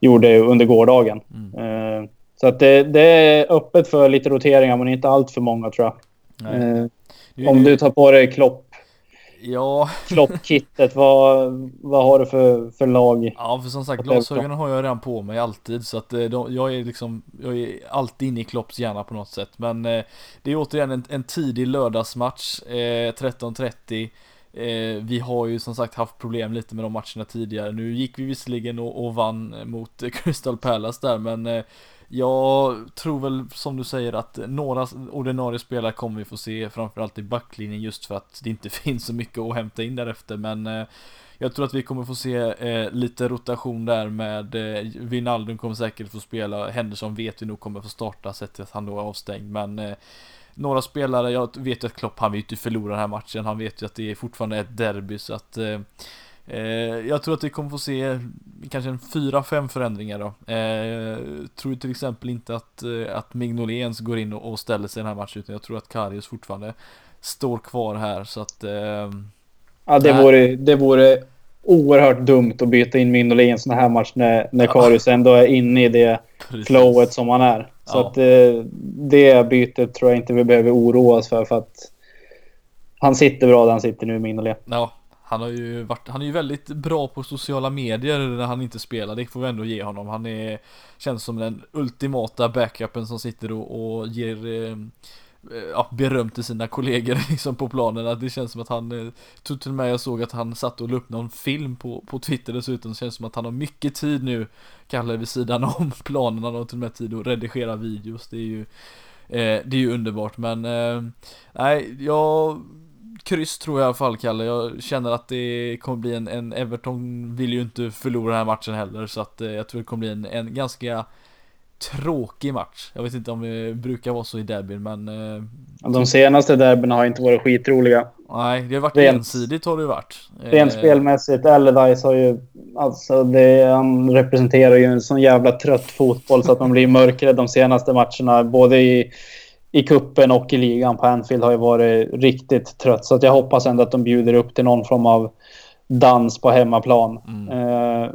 gjorde under gårdagen. Mm. Uh, så att det, det, är öppet för lite roteringar men inte allt för många tror jag. Uh, om du tar på dig Klopp Ja. Kloppkittet, vad, vad har du för, för lag? Ja, för som sagt glasögonen har jag redan på mig alltid så att eh, de, jag är liksom, jag är alltid inne i Klopps hjärna på något sätt. Men eh, det är återigen en, en tidig lördagsmatch, eh, 13.30. Eh, vi har ju som sagt haft problem lite med de matcherna tidigare. Nu gick vi visserligen och, och vann mot Crystal Palace där, men eh, jag tror väl som du säger att några ordinarie spelare kommer vi få se framförallt i backlinjen just för att det inte finns så mycket att hämta in därefter. Men eh, jag tror att vi kommer få se eh, lite rotation där med eh, Wijnaldum kommer säkert få spela, Henderson vet vi nog kommer få starta sett till att han då är avstängd. Men eh, några spelare, jag vet ju att Klopp han vill inte förlora den här matchen, han vet ju att det är fortfarande ett derby så att eh, Eh, jag tror att vi kommer få se kanske en fyra, fem förändringar då. Eh, tror till exempel inte att, eh, att Mignoléns går in och, och ställer sig i den här matchen utan jag tror att Karius fortfarande står kvar här så att... Eh, ja, det vore, det vore oerhört dumt att byta in Mignolet i en sån här match när, när Karius ändå är inne i det Precis. flowet som han är. Så ja. att eh, det bytet tror jag inte vi behöver oroa oss för för att han sitter bra där han sitter nu, Mignolet. Ja, han har ju varit, han är ju väldigt bra på sociala medier när han inte spelar, det får vi ändå ge honom. Han är, känns som den ultimata backupen som sitter och, och ger eh, Eh, ja, beröm till sina kollegor liksom på planen. att Det känns som att han, eh, tog till och med jag såg att han satt och la upp någon film på, på Twitter dessutom. Det känns som att han har mycket tid nu, Kalle, vid sidan om planen. Han har till och med tid att redigera videos. Det är ju, eh, det är ju underbart men, eh, nej, jag kryss tror jag i alla fall Kalle. Jag känner att det kommer bli en, en Everton vill ju inte förlora den här matchen heller så att eh, jag tror det kommer bli en, en ganska tråkig match. Jag vet inte om det brukar vara så i derbyn men... Eh, De senaste derbyna har inte varit skitroliga. Nej, det har varit rent, ensidigt har det varit. Rent eh, spelmässigt, Allardyce har ju... Alltså det, han representerar ju en sån jävla trött fotboll så att man blir mörkrädd de senaste matcherna. Både i i kuppen och i ligan på Anfield har ju varit riktigt trött. Så att jag hoppas ändå att de bjuder upp till någon form av dans på hemmaplan. Mm.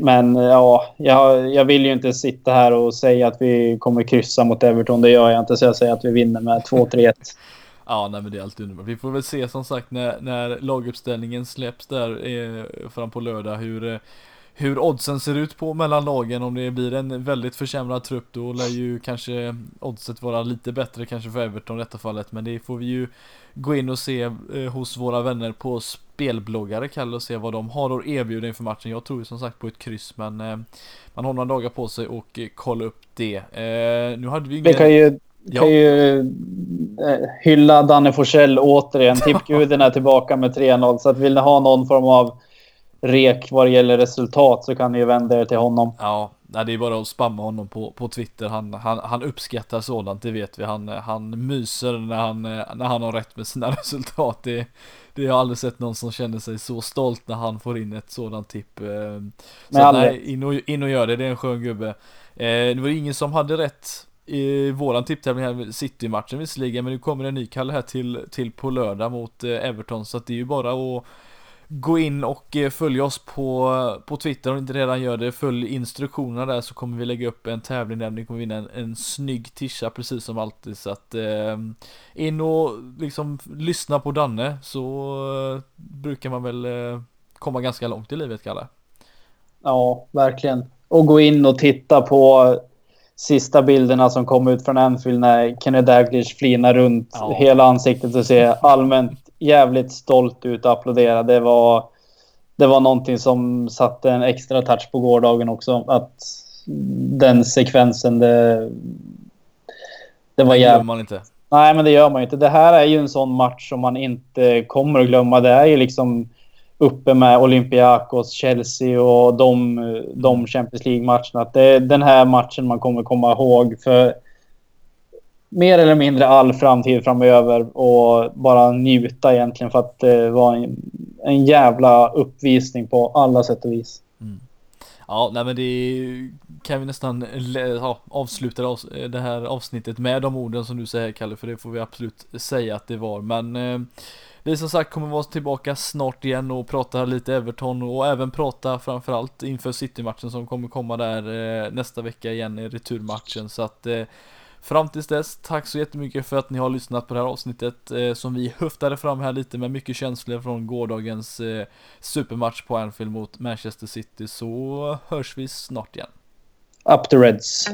Men eh, ja, jag, jag vill ju inte sitta här och säga att vi kommer kryssa mot Everton. Det gör jag inte. Så jag säger att vi vinner med 2-3-1. Ja, nej men det är alltid underbart. Vi får väl se som sagt när, när laguppställningen släpps där eh, fram på lördag hur, eh, hur oddsen ser ut på mellan lagen. Om det blir en väldigt försämrad trupp då lär ju kanske oddset vara lite bättre kanske för Everton i detta fallet. Men det får vi ju gå in och se eh, hos våra vänner på spelbloggare Kalle och se vad de har att erbjuda inför matchen. Jag tror ju som sagt på ett kryss men eh, man har några dagar på sig och eh, kolla upp det. Eh, nu hade vi ingen... Vi kan ju Ja. kan ju hylla Danne Forsell återigen. Tippguden är tillbaka med 3-0. Så att vill ni ha någon form av rek vad det gäller resultat så kan ni ju vända er till honom. Ja, nej, det är bara att spamma honom på, på Twitter. Han, han, han uppskattar sådant, det vet vi. Han, han myser när han, när han har rätt med sina resultat. Det, det har jag aldrig sett någon som känner sig så stolt när han får in ett sådant tipp. Eh, så nej, in och, in och gör det, det är en skön gubbe. Eh, det var ingen som hade rätt i våran tipptävling här, City-matchen visserligen, men nu kommer en ny Kalle här till, till på lördag mot eh, Everton, så att det är ju bara att Gå in och eh, följ oss på, på Twitter om inte redan gör det. Följ instruktionerna där så kommer vi lägga upp en tävling där ni kommer vinna en, en snygg tisha precis som alltid. Så att eh, in och liksom lyssna på Danne så eh, brukar man väl eh, komma ganska långt i livet Kalle. Ja, verkligen. Och gå in och titta på sista bilderna som kom ut från Anfield när Kenny Daglish flinar runt ja. hela ansiktet och ser allmänt jävligt stolt ut och applådera. Det var, det var någonting som satte en extra touch på gårdagen också. Att den sekvensen, det, det var jävligt... Det gör man inte. Nej, men det gör man inte. Det här är ju en sån match som man inte kommer att glömma. Det är ju liksom uppe med Olympiakos, Chelsea och de, de Champions League-matcherna. Det är den här matchen man kommer komma ihåg. För mer eller mindre all framtid framöver och bara njuta egentligen för att det var en, en jävla uppvisning på alla sätt och vis. Mm. Ja, nej men det kan vi nästan ja, avsluta det här avsnittet med de orden som du säger Kalle, för det får vi absolut säga att det var. Men eh, vi som sagt kommer vara tillbaka snart igen och prata lite Everton och även prata framförallt inför City-matchen som kommer komma där eh, nästa vecka igen i returmatchen. Så att eh, Fram tills dess, tack så jättemycket för att ni har lyssnat på det här avsnittet eh, som vi höftade fram här lite med mycket känslor från gårdagens eh, supermatch på Anfield mot Manchester City så hörs vi snart igen. Up the Reds.